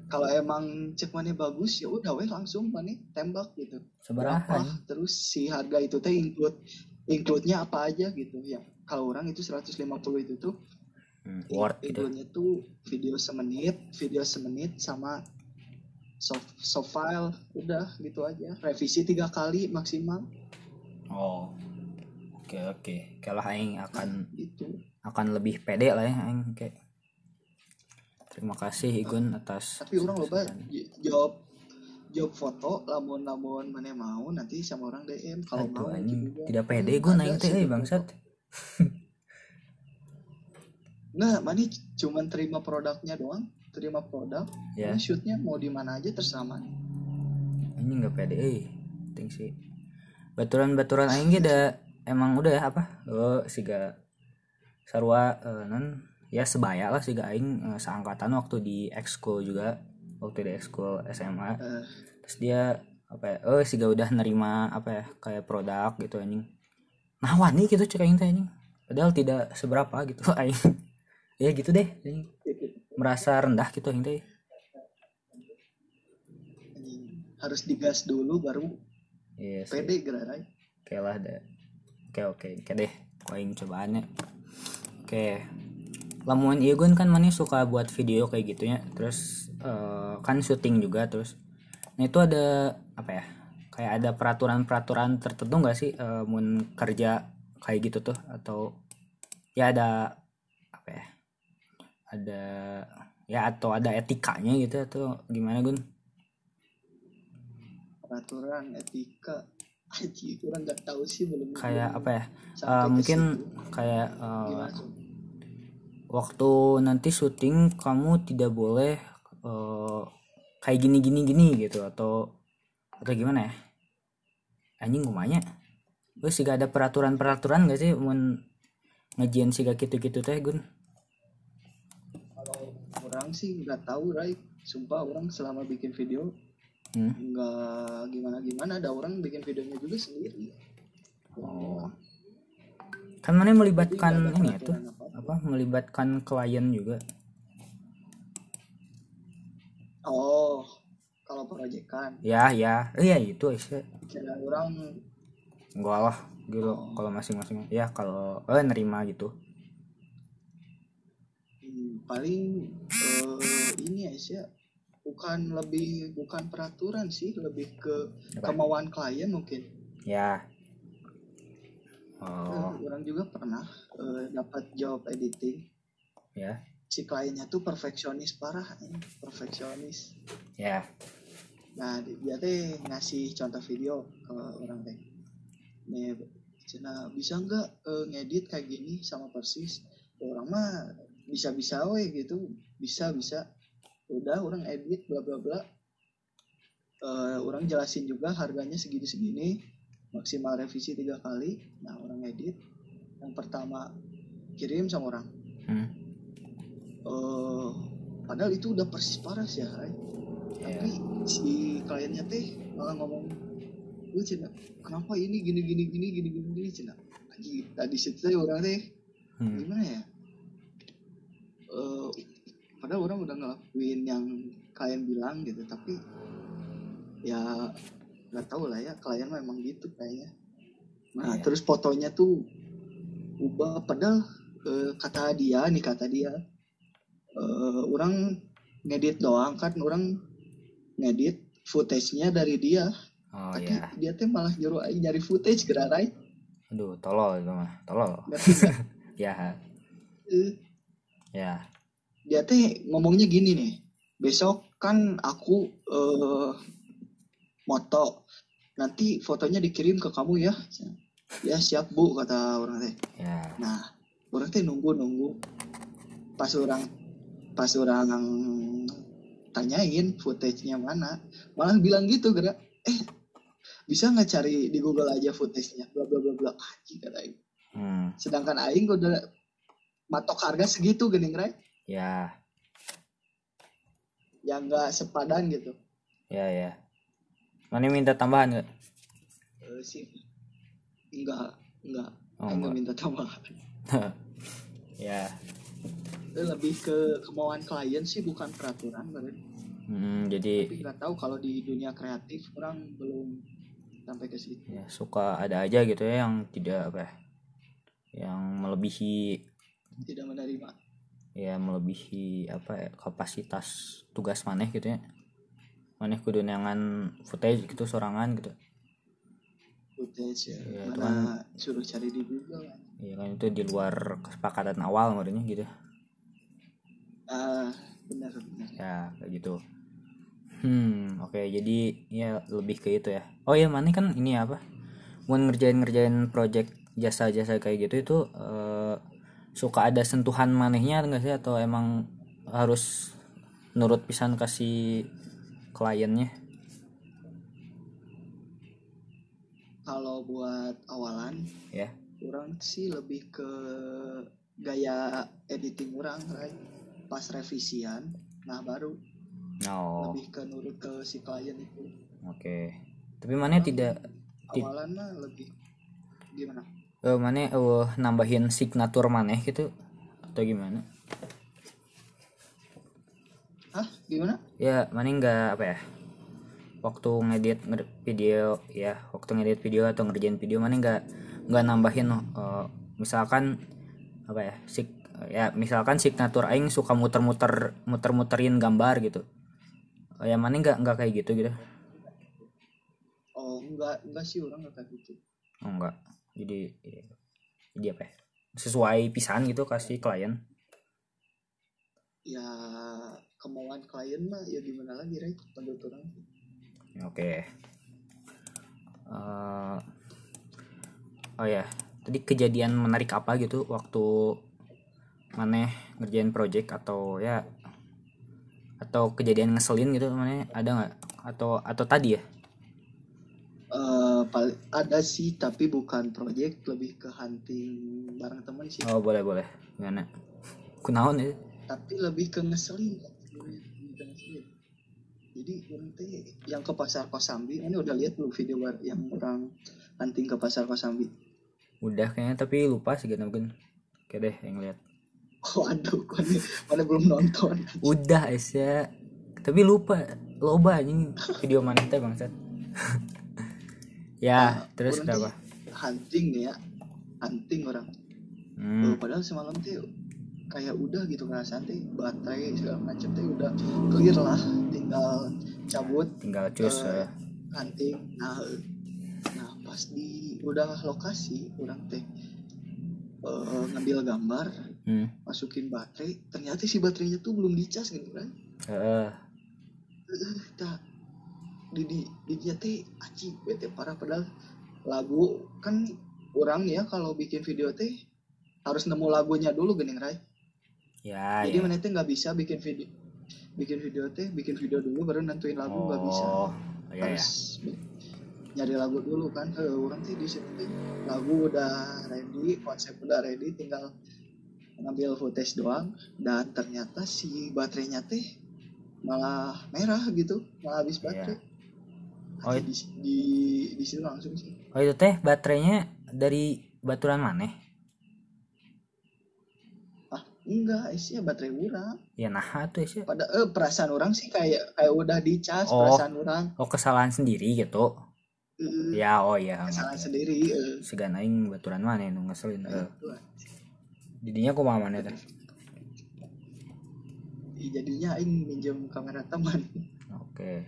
Speaker 2: Kalau emang cek mana bagus ya udah weh langsung mana tembak gitu.
Speaker 1: Sabaraha
Speaker 2: berapa? terus si harga itu teh include include-nya apa aja gitu. Ya kalau orang itu 150 itu tuh
Speaker 1: Hmm, worth gitu.
Speaker 2: include-nya tuh video semenit video semenit sama soft soft file udah gitu aja. Revisi tiga kali maksimal
Speaker 1: oh. Oke oke. Kalau aing akan
Speaker 2: gitu.
Speaker 1: akan lebih pede lah ya aing. Kayak terima kasih Igun atas
Speaker 2: tapi orang loba jawab jawab foto lamun lamun mana mau nanti sama orang DM kalau mau
Speaker 1: anjing.
Speaker 2: juga.
Speaker 1: tidak pede
Speaker 2: Hmm,
Speaker 1: gue naik teh
Speaker 2: beberapa.
Speaker 1: bangsat.
Speaker 2: Nggak, mana cuman terima produknya doang terima produk
Speaker 1: ya.
Speaker 2: Mana shootnya mau di mana aja terserah mana
Speaker 1: ini nggak pede euy penting sih baturan-baturan aing ge da emang udah ya apa? Oh siga sarua eh, non ya sebaya lah siga aing eh, seangkatan waktu di ekskul juga waktu di ekskul SMA
Speaker 2: Eh,
Speaker 1: terus dia apa ya oh siga udah nerima apa ya kayak produk gitu anjing. Nah wani gitu cek aing teh anjing. Padahal tidak seberapa gitu aing. Ya gitu deh anjing. merasa rendah gitu aing teh.
Speaker 2: Harus digas dulu baru
Speaker 1: iya sih.
Speaker 2: Pede gerai
Speaker 1: oke lah deh. Oke oke oke deh. Aing cobaannya. Oke. Lamun iya gun kan mana suka buat video kayak gitunya. Terus eh, kan syuting juga terus. Nah itu ada apa ya kayak ada peraturan-peraturan tertentu nggak sih eh, mun kerja kayak gitu tuh? Atau ya ada apa ya ada ya atau ada etikanya gitu atau gimana gun
Speaker 2: peraturan etika. Aji, kurang nggak tahu sih belum
Speaker 1: kayak apa ya?
Speaker 2: ke
Speaker 1: mungkin
Speaker 2: situ.
Speaker 1: kayak
Speaker 2: Cuk?
Speaker 1: waktu nanti syuting kamu tidak boleh eh, kayak gini gini gini gitu atau atau gimana ya? Anjing kumanya terus sih ada peraturan peraturan gak sih? Mun ngejian sih gitu gitu teh gun?
Speaker 2: Kalau orang sih nggak tahu Rai. Sumpah orang selama bikin video
Speaker 1: hmm?
Speaker 2: nggak gimana gimana ada orang bikin videonya juga sendiri.
Speaker 1: Oh. Kan mana melibatkan
Speaker 2: nggak ada
Speaker 1: ini ya tuh? apa melibatkan klien juga?
Speaker 2: Oh kalau proyekan.
Speaker 1: Ya ya. Eh, ya itu sih
Speaker 2: kira orang
Speaker 1: enggak lah gitu. Kalau masing-masing. Ya kalau eh nerima gitu.
Speaker 2: Hmm, paling eh, ini sih bukan lebih bukan peraturan sih lebih ke
Speaker 1: Apa?
Speaker 2: kemauan klien mungkin.
Speaker 1: Ya. Oh.
Speaker 2: orang juga pernah eh, dapat job editing.
Speaker 1: Ya.
Speaker 2: Si kliennya tuh perfeksionis parah eh, perfeksionis.
Speaker 1: Ya.
Speaker 2: Nah di- dia teh ngasih contoh video ke orang teh. Nih cina bisa nggak eh, ngedit kayak gini sama persis? Orang mah bisa bisa we gitu bisa bisa udah orang edit bla bla bla Eh, orang jelasin juga harganya segini segini maksimal revisi tiga kali nah orang edit yang pertama kirim sama orang
Speaker 1: hmm.
Speaker 2: eh padahal itu udah persis parah sih ya Ray.
Speaker 1: ya
Speaker 2: tapi si kliennya teh malah ngomong gue cina kenapa ini gini gini gini gini gini gini cina tadi situ orang teh
Speaker 1: hmm.
Speaker 2: gimana ya padahal orang udah ngelakuin yang klien bilang gitu tapi ya nggak tahu lah ya klien memang gitu kayaknya. Nah
Speaker 1: Iya.
Speaker 2: terus fotonya tuh ubah padahal eh, kata dia nih kata dia eh, orang ngedit doang kan orang ngedit footage-nya dari dia.
Speaker 1: Oh
Speaker 2: tapi
Speaker 1: ya
Speaker 2: dia tuh malah nyuruh nyari footage gerai
Speaker 1: aduh tolol itu mah tolol. Ya.
Speaker 2: Eh,
Speaker 1: ya
Speaker 2: dia teh ngomongnya gini nih besok kan aku eh moto. Nanti fotonya dikirim ke kamu ya. Ya siap bu kata orang teh.
Speaker 1: Ya.
Speaker 2: Nah orang teh nunggu nunggu. Pas orang pas orang tanyain footage-nya mana malah bilang gitu gerak eh bisa nggak cari di Google aja footage-nya? Bla bla bla bla. Anjing, kata aing
Speaker 1: hmm.
Speaker 2: sedangkan aing udah matok harga segitu gening rai
Speaker 1: ya.
Speaker 2: Yang nggak sepadan gitu.
Speaker 1: Ya ya. Mana minta tambahan nggak?
Speaker 2: Eh, sih. Enggak enggak
Speaker 1: Oh,
Speaker 2: nggak.
Speaker 1: enggak.
Speaker 2: minta tambahan.
Speaker 1: Ya.
Speaker 2: Lebih ke kemauan klien sih bukan peraturan berarti
Speaker 1: hmm, jadi
Speaker 2: tapi nggak tahu kalau di dunia kreatif orang belum sampai ke situ.
Speaker 1: Ya suka ada aja gitu ya yang tidak apa ya yang melebihi
Speaker 2: tidak menerima
Speaker 1: ya melebihi apa ya kapasitas tugas maneh gitu ya. Maneh kudu neangan footage gitu sorangan gitu.
Speaker 2: Footage ya
Speaker 1: Iya,
Speaker 2: mana suruh cari di Google kan.
Speaker 1: ya kan itu di luar kesepakatan awal modelnya gitu.
Speaker 2: Ah, benar benar.
Speaker 1: Ya kayak gitu. Hmm oke jadi ya lebih ke itu ya. Oh ya mana kan ini apa? Mau ngerjain ngerjain project jasa-jasa kayak gitu itu eh, suka ada sentuhan manehnya enggak sih? Atau emang harus nurut pisan kasih kliennya?
Speaker 2: Kalau buat awalan
Speaker 1: ya.
Speaker 2: orang sih lebih ke gaya editing orang right? pas revisian nah baru
Speaker 1: no
Speaker 2: lebih ke nurut ke si klien itu.
Speaker 1: Oke. Tapi mana tidak Ti-
Speaker 2: awalan mah lebih gimana
Speaker 1: eh mana eh, nambahin signatur maneh gitu? Atau gimana?
Speaker 2: Hah? Gimana?
Speaker 1: ya mana nggak apa ya? Waktu ngedit video ya waktu ngedit video atau ngerjain video mana nggak nggak nambahin eh, misalkan apa ya sik ya misalkan signatur aing suka muter-muter muter-muterin gambar gitu. Oh, ya mana nggak nggak kayak gitu gitu?
Speaker 2: Oh, enggak, enggak sih orang enggak kayak gitu.
Speaker 1: oh enggak jadi jadi apa ya sesuai pisan gitu kasih klien
Speaker 2: Ya kemauan klien mah ya gimana lagi, right? Menurut orang.
Speaker 1: Oke. Eh, oh ya, tadi kejadian menarik apa gitu waktu maneh ngerjain project atau ya atau kejadian ngeselin gitu maneh ada nggak atau atau tadi ya?
Speaker 2: Pal- ada sih tapi bukan project, lebih ke hunting bareng teman sih.
Speaker 1: Oh boleh boleh, gimana? Kunaon ya?
Speaker 2: Tapi lebih ke ngeselin. Jadi teh yang ke pasar Kosambi, ini udah lihat belum video yang orang hunting ke pasar Kosambi?
Speaker 1: Udah kayaknya tapi lupa sih gak mungkin. Oke deh yang lihat.
Speaker 2: Oh aduh, mana, mana belum nonton.
Speaker 1: Udah es ya. Tapi lupa loba anjing video mana teh bangsat. ya, terus
Speaker 2: Orang
Speaker 1: kenapa?
Speaker 2: Hunting nih ya, hunting orang.
Speaker 1: Hmm.
Speaker 2: Oh, padahal semalam teh kayak udah gitu ngerasaan teh baterai segala macam teh udah clear lah tinggal cabut
Speaker 1: tinggal cus
Speaker 2: eh. hunting nah nah pas di udah lokasi orang teh eh, ngambil gambar
Speaker 1: hmm.
Speaker 2: masukin baterai ternyata si baterainya tuh belum dicas gitu kan
Speaker 1: Heeh.
Speaker 2: Eh, tah, di di di dia teh aci bete parah padahal lagu kan orang ya kalau bikin video teh harus nemu lagunya dulu gening rai.
Speaker 1: Ya
Speaker 2: jadi
Speaker 1: ya.
Speaker 2: mana teh nggak bisa bikin video bikin video teh bikin video dulu baru nentuin lagu nggak bisa.
Speaker 1: Oh ya ya.
Speaker 2: Harus nyari lagu dulu kan. Eh, orang teh di situ teh lagu udah ready konsep udah ready tinggal ngambil footage doang. Dan ternyata si baterainya teh malah merah gitu malah habis
Speaker 1: Iya.
Speaker 2: baterai
Speaker 1: Oh,
Speaker 2: Aja di, di di situ langsung sih.
Speaker 1: Oh itu teh baterainya dari baturan maneh
Speaker 2: ah enggak isinya baterai orang
Speaker 1: ya nah tuh sih.
Speaker 2: Pada eh perasaan orang sih kayak kayak udah dicas
Speaker 1: Oh.
Speaker 2: perasaan orang.
Speaker 1: Oh kesalahan sendiri gitu?
Speaker 2: Eh,
Speaker 1: ya oh ya
Speaker 2: kesalahan sendiri eh.
Speaker 1: segan aing baturan maneh nu ngeselin eh.
Speaker 2: Itu,
Speaker 1: jadinya kumaha maneh teh
Speaker 2: Ih, jadinya aing minjem kamera teman.
Speaker 1: Oke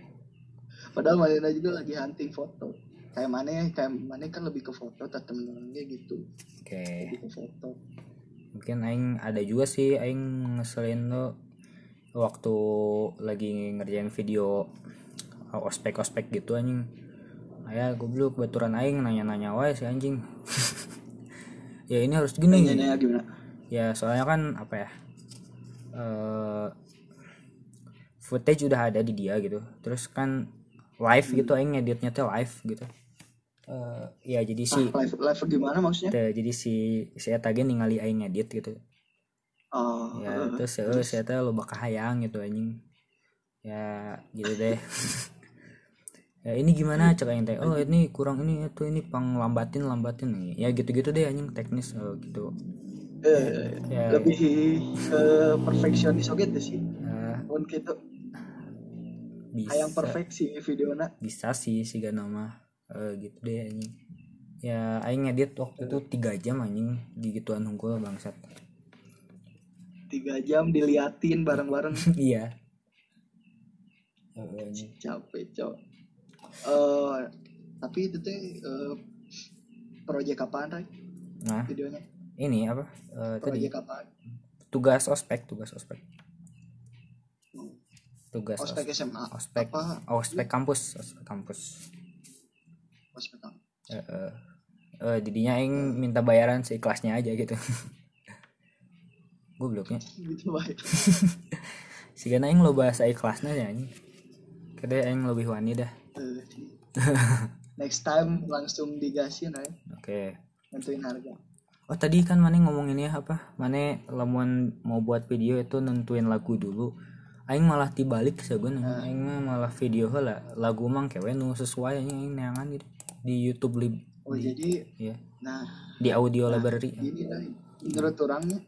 Speaker 2: padahal mana juga lagi hunting foto. Kayak mana kayak mana kan lebih ke foto tak temen-temennya gitu.
Speaker 1: Oke.
Speaker 2: Lebih ke foto.
Speaker 1: Mungkin aing ada juga sih aing ngeselin tuh waktu lagi ngerjain video uh, ospek ospek gitu anjing. Ayah goblok baturan aing nanya-nanya wae si anjing. Ya ini harus gini.
Speaker 2: Nanya gimana?
Speaker 1: Ya soalnya kan apa ya eh footage udah ada di dia gitu. Terus kan live gitu aing ngeditnya tuh live gitu. Eh ya jadi si
Speaker 2: ah, live live gimana maksudnya?
Speaker 1: Teh, jadi si si eta ge ningali aing ngedit gitu.
Speaker 2: Oh
Speaker 1: ya
Speaker 2: eh,
Speaker 1: terus eh si eta lo bakal hayang gitu anjing. Ya gitu deh. Ya ini gimana cek aing teh? Oh ini kurang ini itu ini panglambatin lambatin. Nih ya gitu-gitu deh anjing teknis oh, gitu.
Speaker 2: Eh,
Speaker 1: ya.
Speaker 2: lebih ke perfeksionis oke tuh sih.
Speaker 1: Eh,
Speaker 2: gitu
Speaker 1: bisa.
Speaker 2: Hayang perfeksi videona
Speaker 1: bisa sih si Gana mah Eh, gitu deh anjing. Ya aing ngedit waktu itu tiga jam anjing di gituan hungkul bangsat.
Speaker 2: Tiga jam diliatin bareng-bareng.
Speaker 1: Iya. Anjing.
Speaker 2: capek cok. Eh tapi itu teh eh, proyek apaan Ray?
Speaker 1: nah.
Speaker 2: Videonya?
Speaker 1: Ini apa? Tadi.
Speaker 2: Proyek apaan?
Speaker 1: Tugas ospek tugas ospek tugas
Speaker 2: ospek SMA
Speaker 1: ospek
Speaker 2: apa?
Speaker 1: oh, ospek kampus ospek kampus.
Speaker 2: Ospek kampus.
Speaker 1: eh eh. Eh, jadinya aing minta bayaran seikhlasnya aja gitu. Gobloknya
Speaker 2: gitu baik
Speaker 1: sih aing lo bahasa ikhlasnya ya anjing. Kede aing lebih wani dah.
Speaker 2: Next time langsung digasin ya
Speaker 1: oke.
Speaker 2: Nentuin harga.
Speaker 1: Oh tadi kan mana ngomongin ya apa? Mana lamun mau buat video itu nentuin lagu dulu aing malah dibalik segun aing mah malah video lah lagu mang kewe nu sesuai aing aing neangan gitu di YouTube lib
Speaker 2: oh jadi
Speaker 1: ya
Speaker 2: nah
Speaker 1: di audio library.
Speaker 2: ini lah menurut orangnya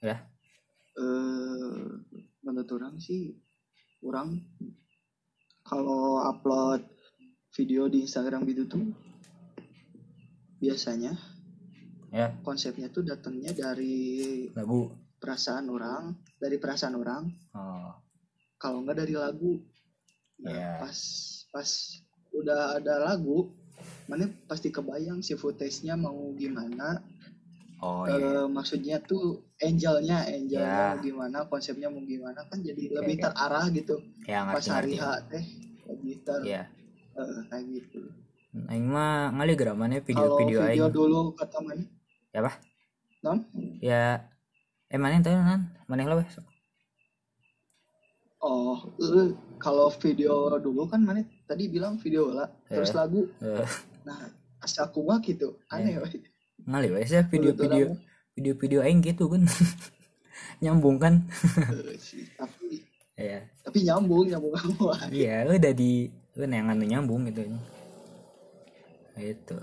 Speaker 1: ya.
Speaker 2: eh menurut orang sih orang kalau upload video di Instagram gitu tuh biasanya
Speaker 1: ya.
Speaker 2: konsepnya tuh datangnya dari
Speaker 1: lagu.
Speaker 2: perasaan orang dari perasaan orang.
Speaker 1: Oh
Speaker 2: kalau nggak dari lagu. Nah,
Speaker 1: Ya.
Speaker 2: pas pas udah ada lagu mana pasti kebayang si footage-nya mau gimana.
Speaker 1: Oh iya.
Speaker 2: maksudnya tuh angelnya angelnya
Speaker 1: Ya.
Speaker 2: mau gimana konsepnya mau gimana kan jadi lebih
Speaker 1: ya.
Speaker 2: terarah gitu. Pas
Speaker 1: ngerti
Speaker 2: hari
Speaker 1: ngerti.
Speaker 2: H teh lebih ter
Speaker 1: ya
Speaker 2: eh, kayak gitu.
Speaker 1: Aing mah ngali mana
Speaker 2: kalau
Speaker 1: video-video
Speaker 2: video
Speaker 1: aing?
Speaker 2: dulu kata mana?
Speaker 1: Ya apa?
Speaker 2: Non
Speaker 1: ya eh mana tadi nan? Mana lo besok
Speaker 2: oh eh, kalau video dulu kan mana tadi bilang video lah terus
Speaker 1: Ya.
Speaker 2: lagu.
Speaker 1: Eh,
Speaker 2: nah aku mah gitu aneh
Speaker 1: Ya.
Speaker 2: we.
Speaker 1: ngali wes ya video-video video-video aing gitu kan. Nyambung kan.
Speaker 2: Eh, sih, tapi
Speaker 1: ya
Speaker 2: tapi nyambung nyambung kamu
Speaker 1: iya udah di udah yang anu nyambung gitu. Itu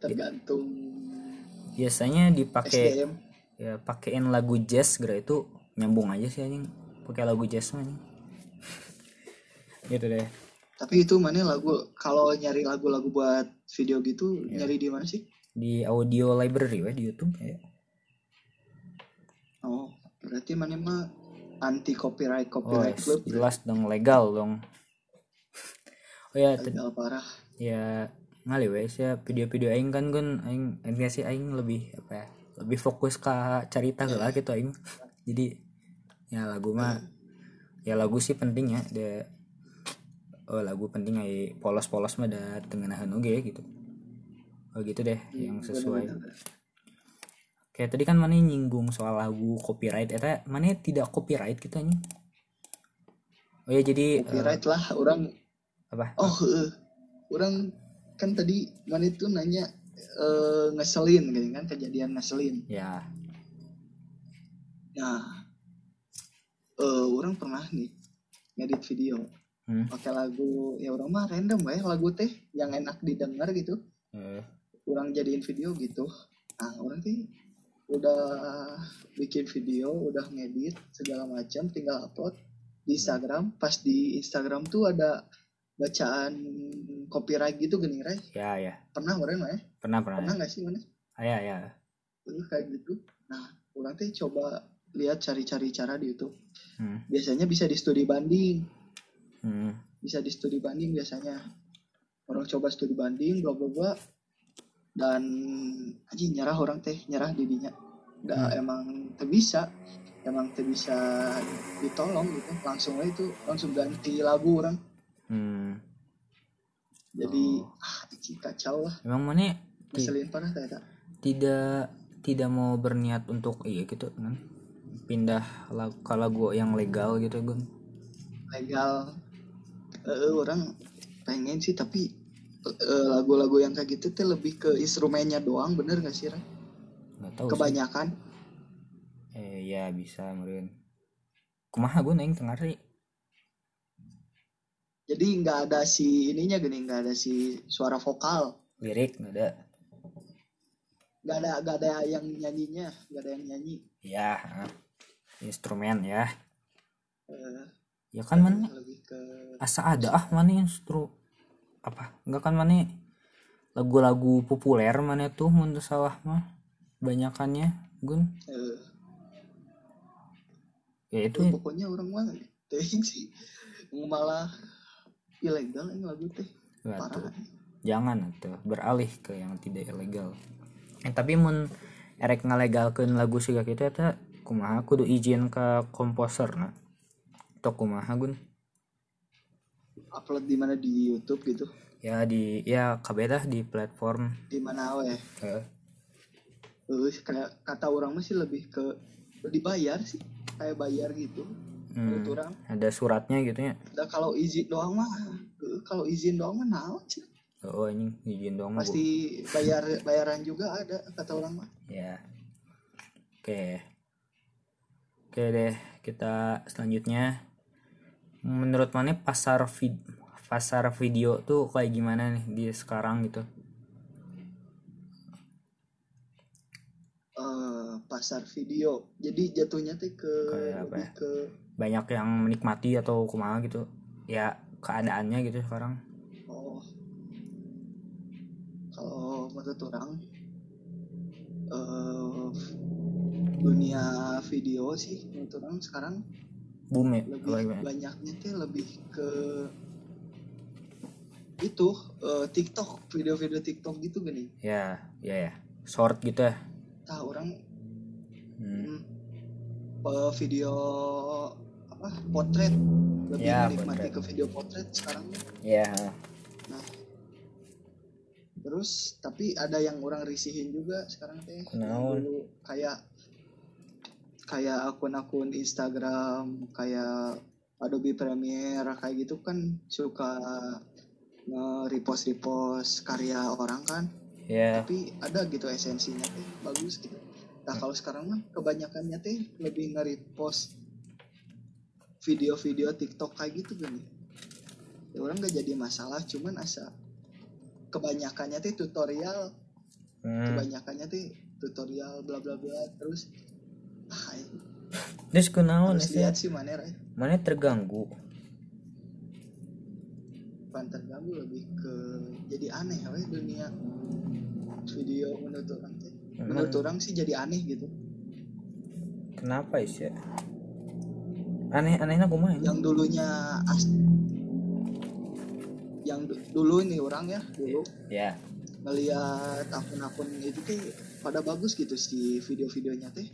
Speaker 2: tergantung
Speaker 1: biasanya dipakai ya pakein lagu jazz gara itu nyambung aja sih anjing pakai lagu jazz anjing. gitu deh.
Speaker 2: Tapi itu mana lagu kalau nyari lagu-lagu buat video gitu
Speaker 1: Ya.
Speaker 2: nyari di mana sih?
Speaker 1: Di audio library weh di YouTube ya.
Speaker 2: Oh berarti mana mah anti copyright
Speaker 1: oh
Speaker 2: copyright club.
Speaker 1: Jelas dong legal dong. Oh ya
Speaker 2: legal parah.
Speaker 1: ya ngali wes ya video-video aing kan kan aing intinya sih aing lebih apa ya lebih fokus ke cerita lah gitu aing. Jadi ya lagu mah ya lagu sih penting ya de oh lagu penting ay polos-polos mah da tengenahan oge gitu. Oh gitu deh yang sesuai. Kayak tadi kan mana nyinggung soal lagu copyright eta mana tidak copyright gitu anjing? Oh ya jadi eh,
Speaker 2: copyright lah orang
Speaker 1: apa?
Speaker 2: Oh eh, orang kan tadi mana itu nanya eh, ngeselin gitu kan kejadian ngeselin.
Speaker 1: Ya.
Speaker 2: Nah eh orang pernah nih ngedit video.
Speaker 1: Hmm.
Speaker 2: pakai lagu ya orang mah random ya lagu teh yang enak didengar gitu.
Speaker 1: Eh,
Speaker 2: orang jadiin video gitu. Nah orang sih udah bikin video udah ngedit segala macam tinggal upload di Instagram. Pas di Instagram tuh ada bacaan copyright gitu gini Ray.
Speaker 1: Ya ya.
Speaker 2: Pernah kemarin mah ya
Speaker 1: pernah pernah.
Speaker 2: Pernah nggak sih mana
Speaker 1: Ah, ya ya.
Speaker 2: Terus kayak gitu. Nah orang teh coba lihat cari-cari cara di YouTube.
Speaker 1: Hmm.
Speaker 2: biasanya bisa di studi banding.
Speaker 1: Hmm.
Speaker 2: bisa di studi banding biasanya. Orang coba studi banding bla bla bla. Dan aja nyerah orang teh nyerah didinya. Nggak
Speaker 1: Hmm.
Speaker 2: emang teu bisa. Emang teu bisa ditolong gitu. Langsung aja itu langsung ganti lagu orang.
Speaker 1: Hmm.
Speaker 2: jadi
Speaker 1: Oh.
Speaker 2: ah kacau lah.
Speaker 1: Emang mana?
Speaker 2: Ngeselin parah
Speaker 1: tidak tidak mau berniat untuk iya gitu kan pindah lagu, ke lagu yang legal gitu gun.
Speaker 2: Legal. Eh, orang pengen sih tapi eh, lagu-lagu yang kayak gitu tuh lebih ke instrumennya doang bener gak sih Ray?
Speaker 1: nggak tahu sih.
Speaker 2: kebanyakan.
Speaker 1: Eh ya bisa mungkin kumaha gun aing tengari
Speaker 2: jadi nggak ada si ininya gini nggak ada si suara vokal.
Speaker 1: Lirik nggak ada.
Speaker 2: Nggak ada nggak ada yang nyanyinya nggak ada yang nyanyi
Speaker 1: ya instrumen ya.
Speaker 2: Eh,
Speaker 1: ya kan mana
Speaker 2: ke
Speaker 1: asa ada ah mana instru apa? Enggak kan mana lagu-lagu populer mana tuh mun teu salah mah banyakannya gun.
Speaker 2: Eh,
Speaker 1: ya itu
Speaker 2: pokoknya orang mah teh sih. Malah ilegal yang lagu teh.
Speaker 1: Tuh.
Speaker 2: parah
Speaker 1: jangan tuh. Beralih ke yang tidak ilegal. Eh, tapi mun erek ngalegalkeun lagu siga kita eta kumaha? Kudu izin ke komposer na. Atau kumaha gun?
Speaker 2: Upload di mana? Di YouTube gitu?
Speaker 1: Ya di ya dah di platform.
Speaker 2: Di mana we?
Speaker 1: Eh,
Speaker 2: Eh, kayak kata orang masih lebih ke dibayar sih. Kayak bayar gitu.
Speaker 1: Hmm,
Speaker 2: orang.
Speaker 1: Ada suratnya gitu ya?
Speaker 2: Nah, kalau izin doang mah eh, kalau izin doang mah naon sih?
Speaker 1: Oh ini izin dong Bu.
Speaker 2: pasti bayar bayaran juga ada kata orang mah
Speaker 1: ya. Oke. Oke deh kita selanjutnya. Menurut mana pasar vid pasar video tuh kayak gimana nih di sekarang gitu?
Speaker 2: Eh, pasar video. Jadi jatuhnya tuh ke lebih
Speaker 1: ya?
Speaker 2: ke
Speaker 1: banyak yang menikmati atau kumaha gitu. Ya keadaannya gitu sekarang.
Speaker 2: Oh. Kalau menurut orang eh dunia video sih menurut orang sekarang.
Speaker 1: Boom ya
Speaker 2: lebih banyaknya tuh lebih ke itu eh, TikTok video-video TikTok gitu gini
Speaker 1: ya? Ya ya short gitu ya.
Speaker 2: Tahu orang
Speaker 1: hmm.
Speaker 2: hmm, eh, video apa potret. Lebih
Speaker 1: Ya,
Speaker 2: menikmati
Speaker 1: potret.
Speaker 2: ke video potret sekarang.
Speaker 1: Ya
Speaker 2: terus tapi ada yang orang risihin juga sekarang teh. Dulu kayak kayak akun-akun Instagram kayak Adobe Premiere kayak gitu kan suka nge-repost repost karya orang kan.
Speaker 1: Ya
Speaker 2: tapi ada gitu esensinya teh bagus gitu. Nah kalau sekarang mah kebanyakannya teh lebih nge-repost video-video TikTok kayak gitu kan. Ya orang nggak jadi masalah cuman asa kebanyakannya teh tutorial.
Speaker 1: Hmm.
Speaker 2: kebanyakannya teh tutorial bla bla bla terus ah,
Speaker 1: terus kunaon
Speaker 2: harus
Speaker 1: ya
Speaker 2: lihat sih mana Ray.
Speaker 1: mana terganggu?
Speaker 2: Bukan terganggu lebih ke jadi aneh we dunia. Video menurut orang teh menurut orang sih jadi aneh gitu.
Speaker 1: Kenapa is ya aneh anehnya kumaha
Speaker 2: yang dulunya as yang du- dulu nih orang ya dulu.
Speaker 1: Ya.
Speaker 2: Ngelihat akun-akun itu teh pada bagus gitu si video-videonya teh.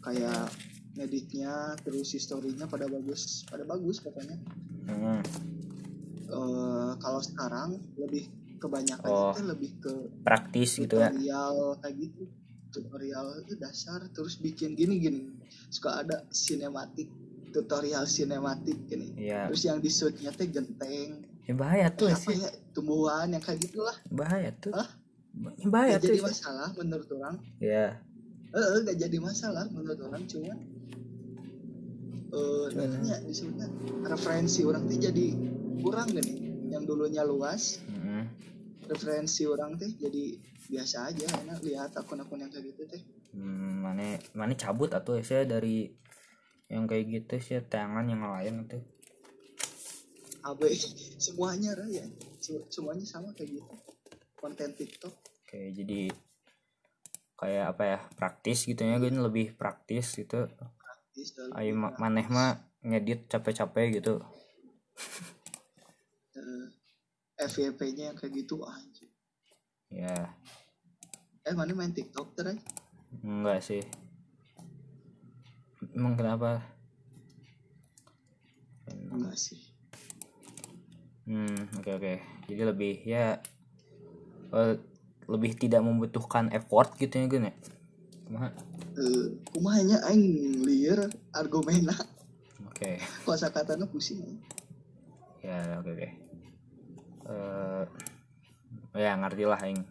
Speaker 2: Kayak ngeditnya terus historinya pada bagus pada bagus pokoknya
Speaker 1: hmm.
Speaker 2: Eh, kalau sekarang lebih kebanyakan
Speaker 1: Oh.
Speaker 2: itu lebih ke
Speaker 1: praktis gitu ya.
Speaker 2: tutorial kayak gitu. Tutorial itu dasar terus bikin gini gini suka ada sinematik tutorial sinematik gini
Speaker 1: Iya.
Speaker 2: terus yang di shootnya teh genteng
Speaker 1: ya bahaya tuh
Speaker 2: apa
Speaker 1: sih.
Speaker 2: ya tumbuhan yang kayak gitulah.
Speaker 1: Bahaya tuh.
Speaker 2: Hah?
Speaker 1: Ya, bahaya
Speaker 2: Gak
Speaker 1: tuh
Speaker 2: jadi masalah menurut orang.
Speaker 1: Ya
Speaker 2: eh gak jadi masalah menurut orang cuman eh namanya disebutnya referensi orang tuh jadi kurang gini yang dulunya luas
Speaker 1: Mm-mm.
Speaker 2: referensi orang teh jadi biasa aja enak lihat akun-akun yang kayak gitu teh
Speaker 1: Hmm, mana mana cabut atau saya dari yang kayak gitu sih tangan yang lain itu
Speaker 2: AB semuanya raya. Sem- semuanya sama kayak gitu. Konten TikTok.
Speaker 1: Kayak jadi kayak apa ya praktis gitu ya gue lebih praktis gitu.
Speaker 2: Praktis
Speaker 1: ayo ma- maneh mah ngedit capek-capek gitu.
Speaker 2: Eh, FYP-nya yang kayak gitu anjir
Speaker 1: ya
Speaker 2: eh mana main TikTok terai
Speaker 1: enggak sih. Emang kenapa?
Speaker 2: Enggak sih
Speaker 1: hmm oke oke. Jadi lebih ya eh, lebih tidak membutuhkan effort gitu ya gue ya? Kumaha?
Speaker 2: eh kumahanya aing liar argumena?
Speaker 1: Oke.
Speaker 2: Kosa katanya pusing.
Speaker 1: Ya oke oke. Eh ya ngerti lah yang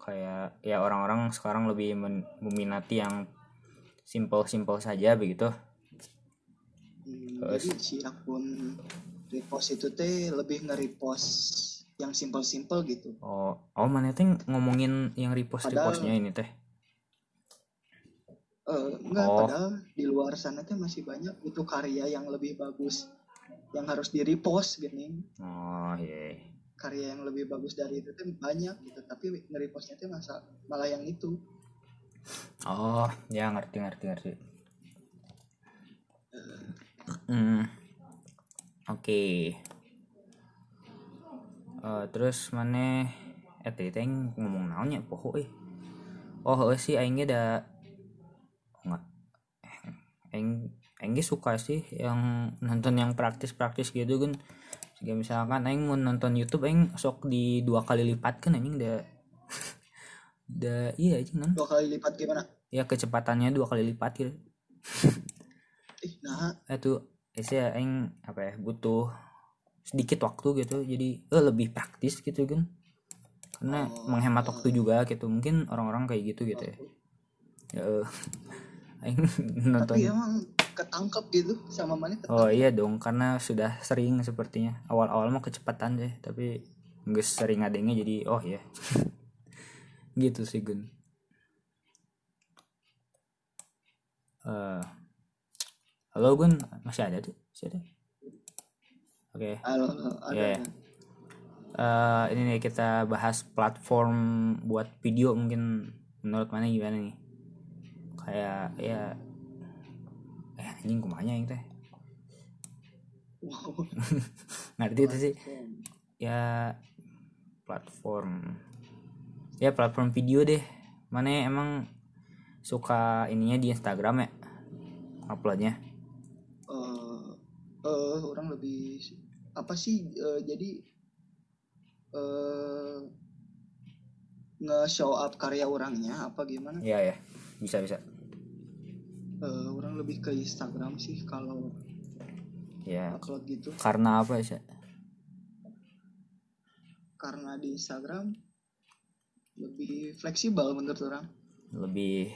Speaker 1: kayak ya orang-orang sekarang lebih men- meminati yang simple-simple saja begitu.
Speaker 2: Hmm,
Speaker 1: Terus?
Speaker 2: jadi si akun repost itu teh lebih nge-repost yang simple-simple gitu.
Speaker 1: Oh oh mana teh ngomongin yang repost
Speaker 2: Padahal-
Speaker 1: repostnya ini teh?
Speaker 2: Eh, enggak
Speaker 1: Oh.
Speaker 2: padahal di luar sana teh masih banyak itu karya yang lebih bagus yang harus di repost gini.
Speaker 1: Oh iya
Speaker 2: karya yang lebih bagus dari itu teh banyak gitu tapi nge-repostnya teh masa malah yang itu.
Speaker 1: Oh ya ngerti ngerti ngerti. Hmm oke. Eh, terus mana? Eh tadi teh aing ngomong naonnya poho eh. Oh eh, sih aing ge da enggak aing aing ge suka sih yang nonton yang praktis-praktis gitu kan jika misalkan aing mau nonton YouTube aing sok di dua kali lipat kan anjing udah udah iya anjing non
Speaker 2: dua kali lipat gimana?
Speaker 1: Ya kecepatannya dua kali lipat gitu.
Speaker 2: Ih nah.
Speaker 1: Itu saya aing apa ya butuh sedikit waktu gitu. Jadi eh, lebih praktis gitu kan karena
Speaker 2: Oh.
Speaker 1: menghemat waktu juga gitu. Mungkin orang-orang kayak gitu gitu ya. Ya eh, aing nonton.
Speaker 2: Tapi emang ketangkep gitu sama mana ketangkep.
Speaker 1: oh iya dong. Karena sudah sering sepertinya. Awal-awal mah kecepatan deh tapi nggak sering adanya jadi oh ya gitu sih gun Eh, halo gun. Masih ada tuh? Masih ada? Oke.
Speaker 2: Halo, ada.
Speaker 1: Iya, iya. Eh, ini nih kita bahas platform buat video mungkin menurut mana gimana nih? Kayak ya eh anjing kumanya yang teh.
Speaker 2: Wow.
Speaker 1: Ngerti itu sih. Ya platform. Ya platform video deh. Mana emang suka ininya di Instagram ya? Uploadnya
Speaker 2: eh eh, orang lebih apa sih eh, jadi eh nge-show up karya orangnya apa gimana?
Speaker 1: Ya ya bisa bisa.
Speaker 2: Eh, orang lebih ke Instagram sih kalau
Speaker 1: ya
Speaker 2: upload gitu.
Speaker 1: Karena apa sih
Speaker 2: karena di Instagram lebih fleksibel menurut orang.
Speaker 1: Lebih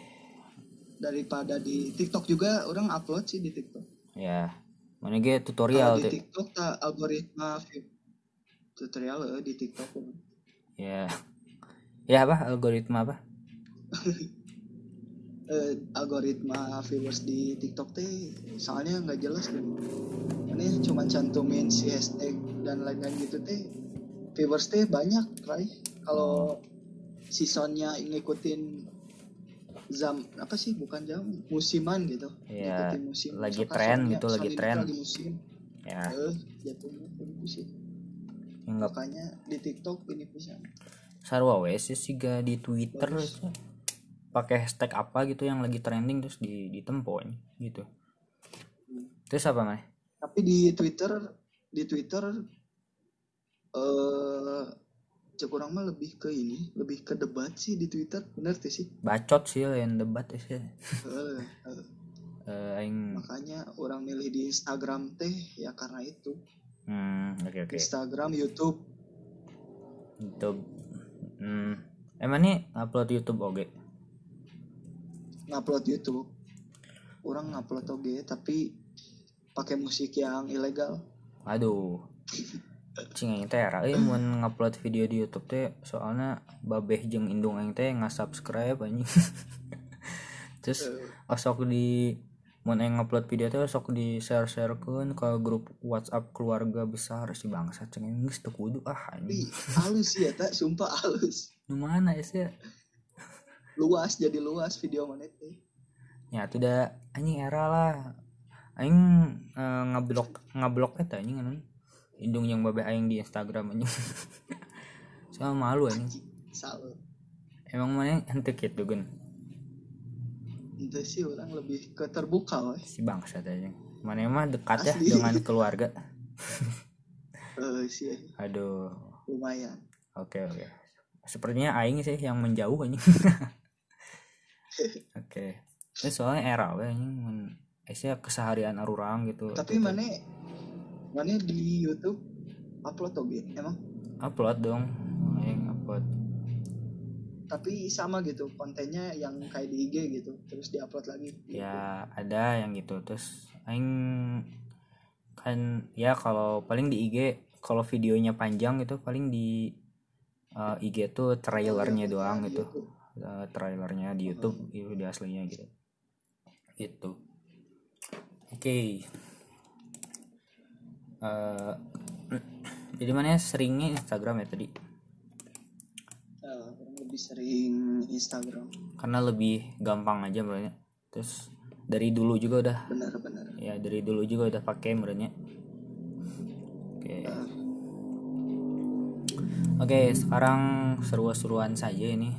Speaker 2: daripada di TikTok juga orang upload sih di TikTok
Speaker 1: ya mana ge
Speaker 2: kalau
Speaker 1: tutorial
Speaker 2: di TikTok tak algoritma tutorial eh, di TikTok.
Speaker 1: Ya. Ya apa? Algoritma apa?
Speaker 2: Eh, algoritma viewers di TikTok teh soalnya nggak jelas kan ini cuma cantumin si hashtag dan lain-lain gitu teh. Viewers teh banyak Rai kalau seasonnya ngikutin zam apa sih bukan jam musiman gitu.
Speaker 1: Iya,
Speaker 2: Ngikutin musim.
Speaker 1: lagi tren gitu, lagi tren.
Speaker 2: lagi musim.
Speaker 1: Ya.
Speaker 2: Eh jatuhnya kayak gitu sih.
Speaker 1: Yang nggak.
Speaker 2: Makanya di TikTok ini bisa.
Speaker 1: Sarwa wes sih ga di Twitter pakai hashtag apa gitu yang lagi trending terus di ditempo gitu. Terus apa mah
Speaker 2: tapi di Twitter di Twitter eh cek orang mah lebih ke ini lebih ke debat sih di Twitter bener tuh sih?
Speaker 1: Bacot sih yang debat ya sih.
Speaker 2: Eh, eh,
Speaker 1: Eh, aing
Speaker 2: makanya orang milih di Instagram teh ya karena itu.
Speaker 1: Hmm oke oke.
Speaker 2: Instagram YouTube.
Speaker 1: YouTube. Hmm emang nih upload YouTube oke
Speaker 2: ngupload YouTube. Orang ngupload oge tapi pakai musik yang ilegal.
Speaker 1: Aduh cing aing teh era euy mun ngupload video di YouTube teh soalnya babeh jeung indung aing teh nggak-subscribe anjing. Terus
Speaker 2: Eh,
Speaker 1: sok di mun aing ngupload video teh sok di share-sharekeun ke grup WhatsApp keluarga besar si bangsa ceng aing geus teu kudu ah anjing.
Speaker 2: Halus ya tak sumpah halus.
Speaker 1: Nu mana ya sih.
Speaker 2: Luas jadi luas video mana teh.
Speaker 1: Ya tuh dah anjing era lah. Aing eh, ngeblok ngeblok eta anjing anu indung yang babeh aing di Instagram anjing. Sama malu
Speaker 2: salah.
Speaker 1: Emang mana henteu kitu gun
Speaker 2: itu sih orang lebih ke terbuka weh.
Speaker 1: Si bangsa anjing mana mah dekat ya
Speaker 2: Asli.
Speaker 1: dengan keluarga.
Speaker 2: Eh, sih.
Speaker 1: Aduh.
Speaker 2: Lumayan.
Speaker 1: Oke oke. Sepertinya aing sih yang menjauh anjing. Oke. Ini soalnya era we anjing. Mun Aisyah keseharian arurang gitu
Speaker 2: tapi mana mana di YouTube? Upload oge emang?
Speaker 1: Upload dong. Aing upload.
Speaker 2: Tapi sama gitu kontennya yang kayak di IG gitu terus diupload lagi.
Speaker 1: Ya ada yang gitu. Terus aing kan ya kalau paling di IG kalau videonya panjang gitu paling di eh, IG tuh trailernya doang gitu. Eh, trailernya di YouTube itu di aslinya gitu. Itu oke Eh, jadi mana seringnya Instagram ya tadi?
Speaker 2: Eh, orang lebih sering Instagram.
Speaker 1: Karena lebih gampang aja sebenarnya terus dari dulu juga udah.
Speaker 2: Benar-benar
Speaker 1: ya dari dulu juga udah pakai menurutnya oke. Oke sekarang seru-seruan saja ini.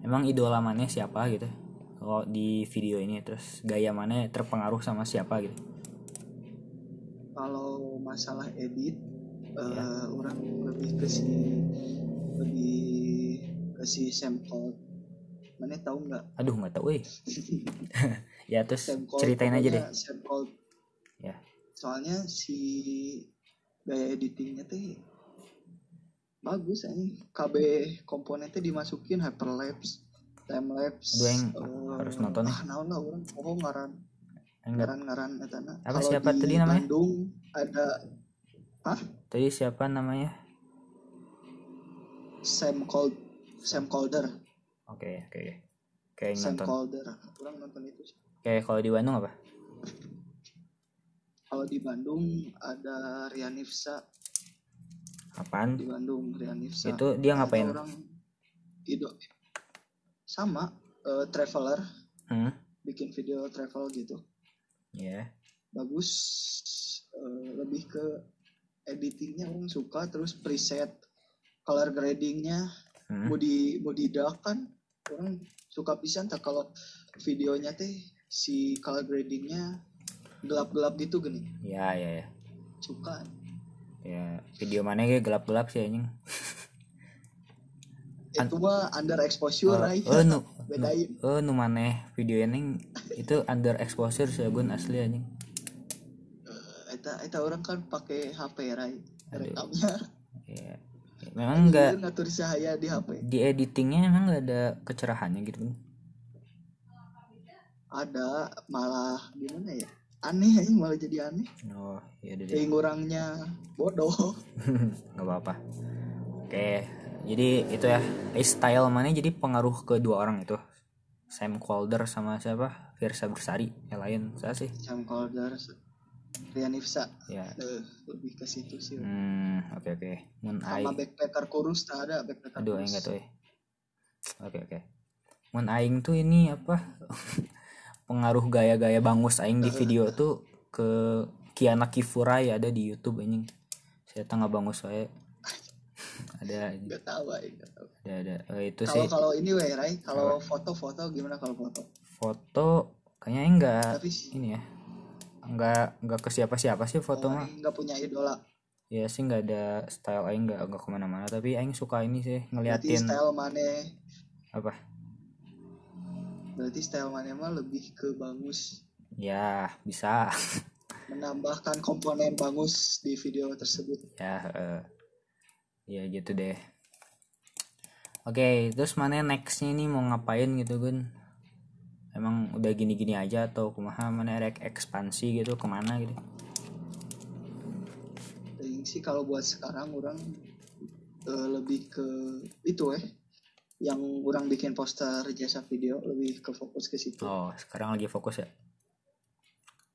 Speaker 1: Emang idola mana siapa gitu? Kalau di video ini terus gaya mana terpengaruh sama siapa gitu
Speaker 2: kalau masalah edit Eh,
Speaker 1: Ya.
Speaker 2: orang lebih ke si lebih ke si Sam Cold mana tahu nggak?
Speaker 1: Aduh nggak tahu eh. Ya terus
Speaker 2: Sam Cold
Speaker 1: ceritain aja deh.
Speaker 2: pokoknya Sam Cold
Speaker 1: Ya.
Speaker 2: soalnya si gaya editingnya teh bagus ini KB komponennya dimasukin hyperlapse time lapse
Speaker 1: Aduh, yang
Speaker 2: eh,
Speaker 1: harus nonton nih.
Speaker 2: ah naon lah orang? Oh ngaran
Speaker 1: enggak.
Speaker 2: Ngaran ngaran etana
Speaker 1: Apa,
Speaker 2: Kalau
Speaker 1: siapa
Speaker 2: di
Speaker 1: tadi namanya?
Speaker 2: Bandung ada
Speaker 1: tadi siapa namanya?
Speaker 2: Sam Cold Sam Calder.
Speaker 1: Oke oke kayak
Speaker 2: Sam
Speaker 1: nonton.
Speaker 2: Calder. Orang nonton itu sih.
Speaker 1: kayak kalau di Bandung apa?
Speaker 2: Kalau di Bandung ada Rian Nifsa
Speaker 1: apaan?
Speaker 2: Di Bandung Rian Nifsa
Speaker 1: itu dia ngapain?
Speaker 2: Ada orang ido sama eh, traveler.
Speaker 1: Hmm?
Speaker 2: bikin video travel gitu
Speaker 1: ya
Speaker 2: bagus. Eh, lebih ke editingnya orang suka terus preset color gradingnya.
Speaker 1: Hmm?
Speaker 2: mau di mau didak kan orang suka pisan tak kalau videonya teh si color gradingnya gelap-gelap gitu gini.
Speaker 1: Ya ya ya
Speaker 2: suka.
Speaker 1: Ya video mana kayak gelap-gelap sih anjing?
Speaker 2: Itu mah under exposure
Speaker 1: oh,
Speaker 2: ay.
Speaker 1: oh, nu, nu,
Speaker 2: bedain.
Speaker 1: oh nu maneh video ini itu under exposure sih gun asli anjing.
Speaker 2: Eh, eta eta orang kan pakai HP rai rekamnya
Speaker 1: ya memang enggak
Speaker 2: ngatur cahaya di HP
Speaker 1: di editingnya emang nggak ada kecerahannya gitu.
Speaker 2: Ada malah gimana ya? Aneh aja malah jadi aneh.
Speaker 1: Oh ya udah deh.
Speaker 2: Yang orangnya bodoh.
Speaker 1: Nggak apa-apa. Oke jadi itu ya style mana jadi pengaruh ke dua orang itu? Sam Calder sama siapa Virsa Bersari yang lain saya sih.
Speaker 2: Sam Calder Rian Ifsa.
Speaker 1: Ya.
Speaker 2: Eh, lebih ke situ sih.
Speaker 1: Hmm oke oke. Moon Eye
Speaker 2: sama backpacker kurus tak ada backpacker
Speaker 1: aduh
Speaker 2: kurus.
Speaker 1: enggak tuh eh. oke oke. Moon Aing tuh ini apa? Pengaruh gaya-gaya bangus Aing di video tuh ke Kiana Kifurai ada di YouTube anjing. Saya tengah bangus saya ada.
Speaker 2: Nggak tahu nggak tahu.
Speaker 1: Ada ada. Eh, itu
Speaker 2: kalau
Speaker 1: sih.
Speaker 2: kalau ini weh Rai kalau foto-foto gimana kalau foto
Speaker 1: foto kayaknya enggak
Speaker 2: tapi
Speaker 1: ini ya enggak enggak ke siapa siapa sih foto mah.
Speaker 2: Aing nggak punya idola.
Speaker 1: Ya sih enggak ada style aing enggak enggak ke mana-mana. Tapi aing suka ini sih
Speaker 2: berarti
Speaker 1: ngeliatin
Speaker 2: style mana
Speaker 1: apa?
Speaker 2: Berarti style mana mah lebih ke bagus
Speaker 1: ya bisa.
Speaker 2: Menambahkan komponen bagus di video tersebut.
Speaker 1: Ya eh, ya gitu deh. Oke terus mana nextnya ini mau ngapain gitu Gun emang udah gini-gini aja atau kumaha mana ekspansi gitu ke mana gitu?
Speaker 2: Paling sih kalau buat sekarang orang eh, lebih ke itu eh yang orang bikin poster jasa video lebih ke fokus ke situ.
Speaker 1: Oh sekarang lagi fokus ya?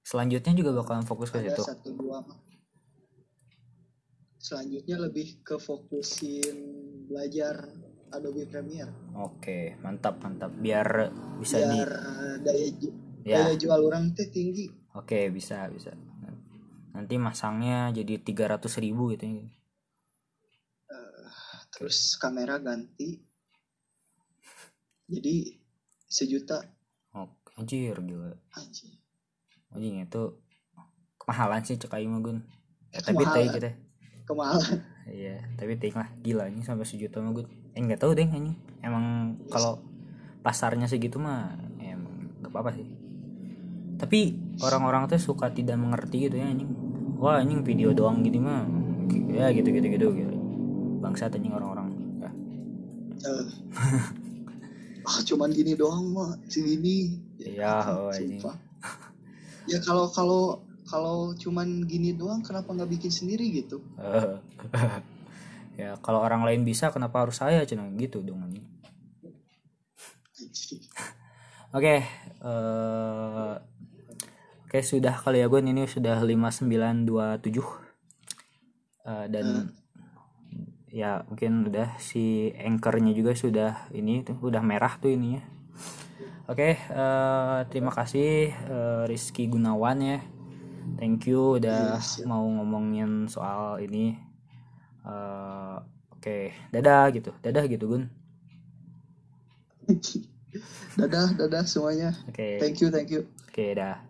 Speaker 1: Selanjutnya juga bakalan fokus ke
Speaker 2: ada
Speaker 1: situ?
Speaker 2: satu dua mah. selanjutnya lebih ke fokusin belajar Adobe Premiere
Speaker 1: Oke, mantap mantap. Biar bisa di
Speaker 2: biar eh, daya ju-
Speaker 1: ya.
Speaker 2: daya jual orang teh tinggi
Speaker 1: Oke, bisa bisa. Nanti masangnya jadi 300.000 ribu gitu ya.
Speaker 2: terus kamera ganti jadi sejuta
Speaker 1: Oh, anjir gila.
Speaker 2: anjing
Speaker 1: Anjing itu kemahalan sih cek aing mah Gun. Ya, tapi teh gitu.
Speaker 2: kemahalan
Speaker 1: Iya, tapi teh lah gila ini sampai sejuta mah Gun. Eh enggak tahu deh anjing. Emang kalau pasarnya segitu mah ya, emang enggak apa-apa sih. Tapi orang-orang tuh suka tidak mengerti gitu ya anjing. Wah, anjing video doang gini mah. Ya gitu-gitu gitu gitu. Bangsa anjing orang-orang. Ya.
Speaker 2: Eh. ah cuman gini doang mah segini
Speaker 1: Iya, oh, anjing.
Speaker 2: Sumpah. ya kalau kalau kalau cuman gini doang kenapa nggak bikin sendiri gitu
Speaker 1: Eh, ya kalau orang lain bisa kenapa harus saya cina gitu dong anjing.
Speaker 2: Anjing.
Speaker 1: Oke, eh oke sudah kali ya gue ini sudah 5927 Eh dan ya mungkin udah si anchornya juga sudah ini tuh udah merah tuh ininya. Oke, eh terima kasih eh, Rizky Gunawan ya. Thank you udah
Speaker 2: Iya, siap.
Speaker 1: mau ngomongin soal ini. Eh oke, dadah gitu. Dadah gitu, Gun.
Speaker 2: dadah dadah semuanya
Speaker 1: Oke.
Speaker 2: thank you thank you
Speaker 1: Oke, dah.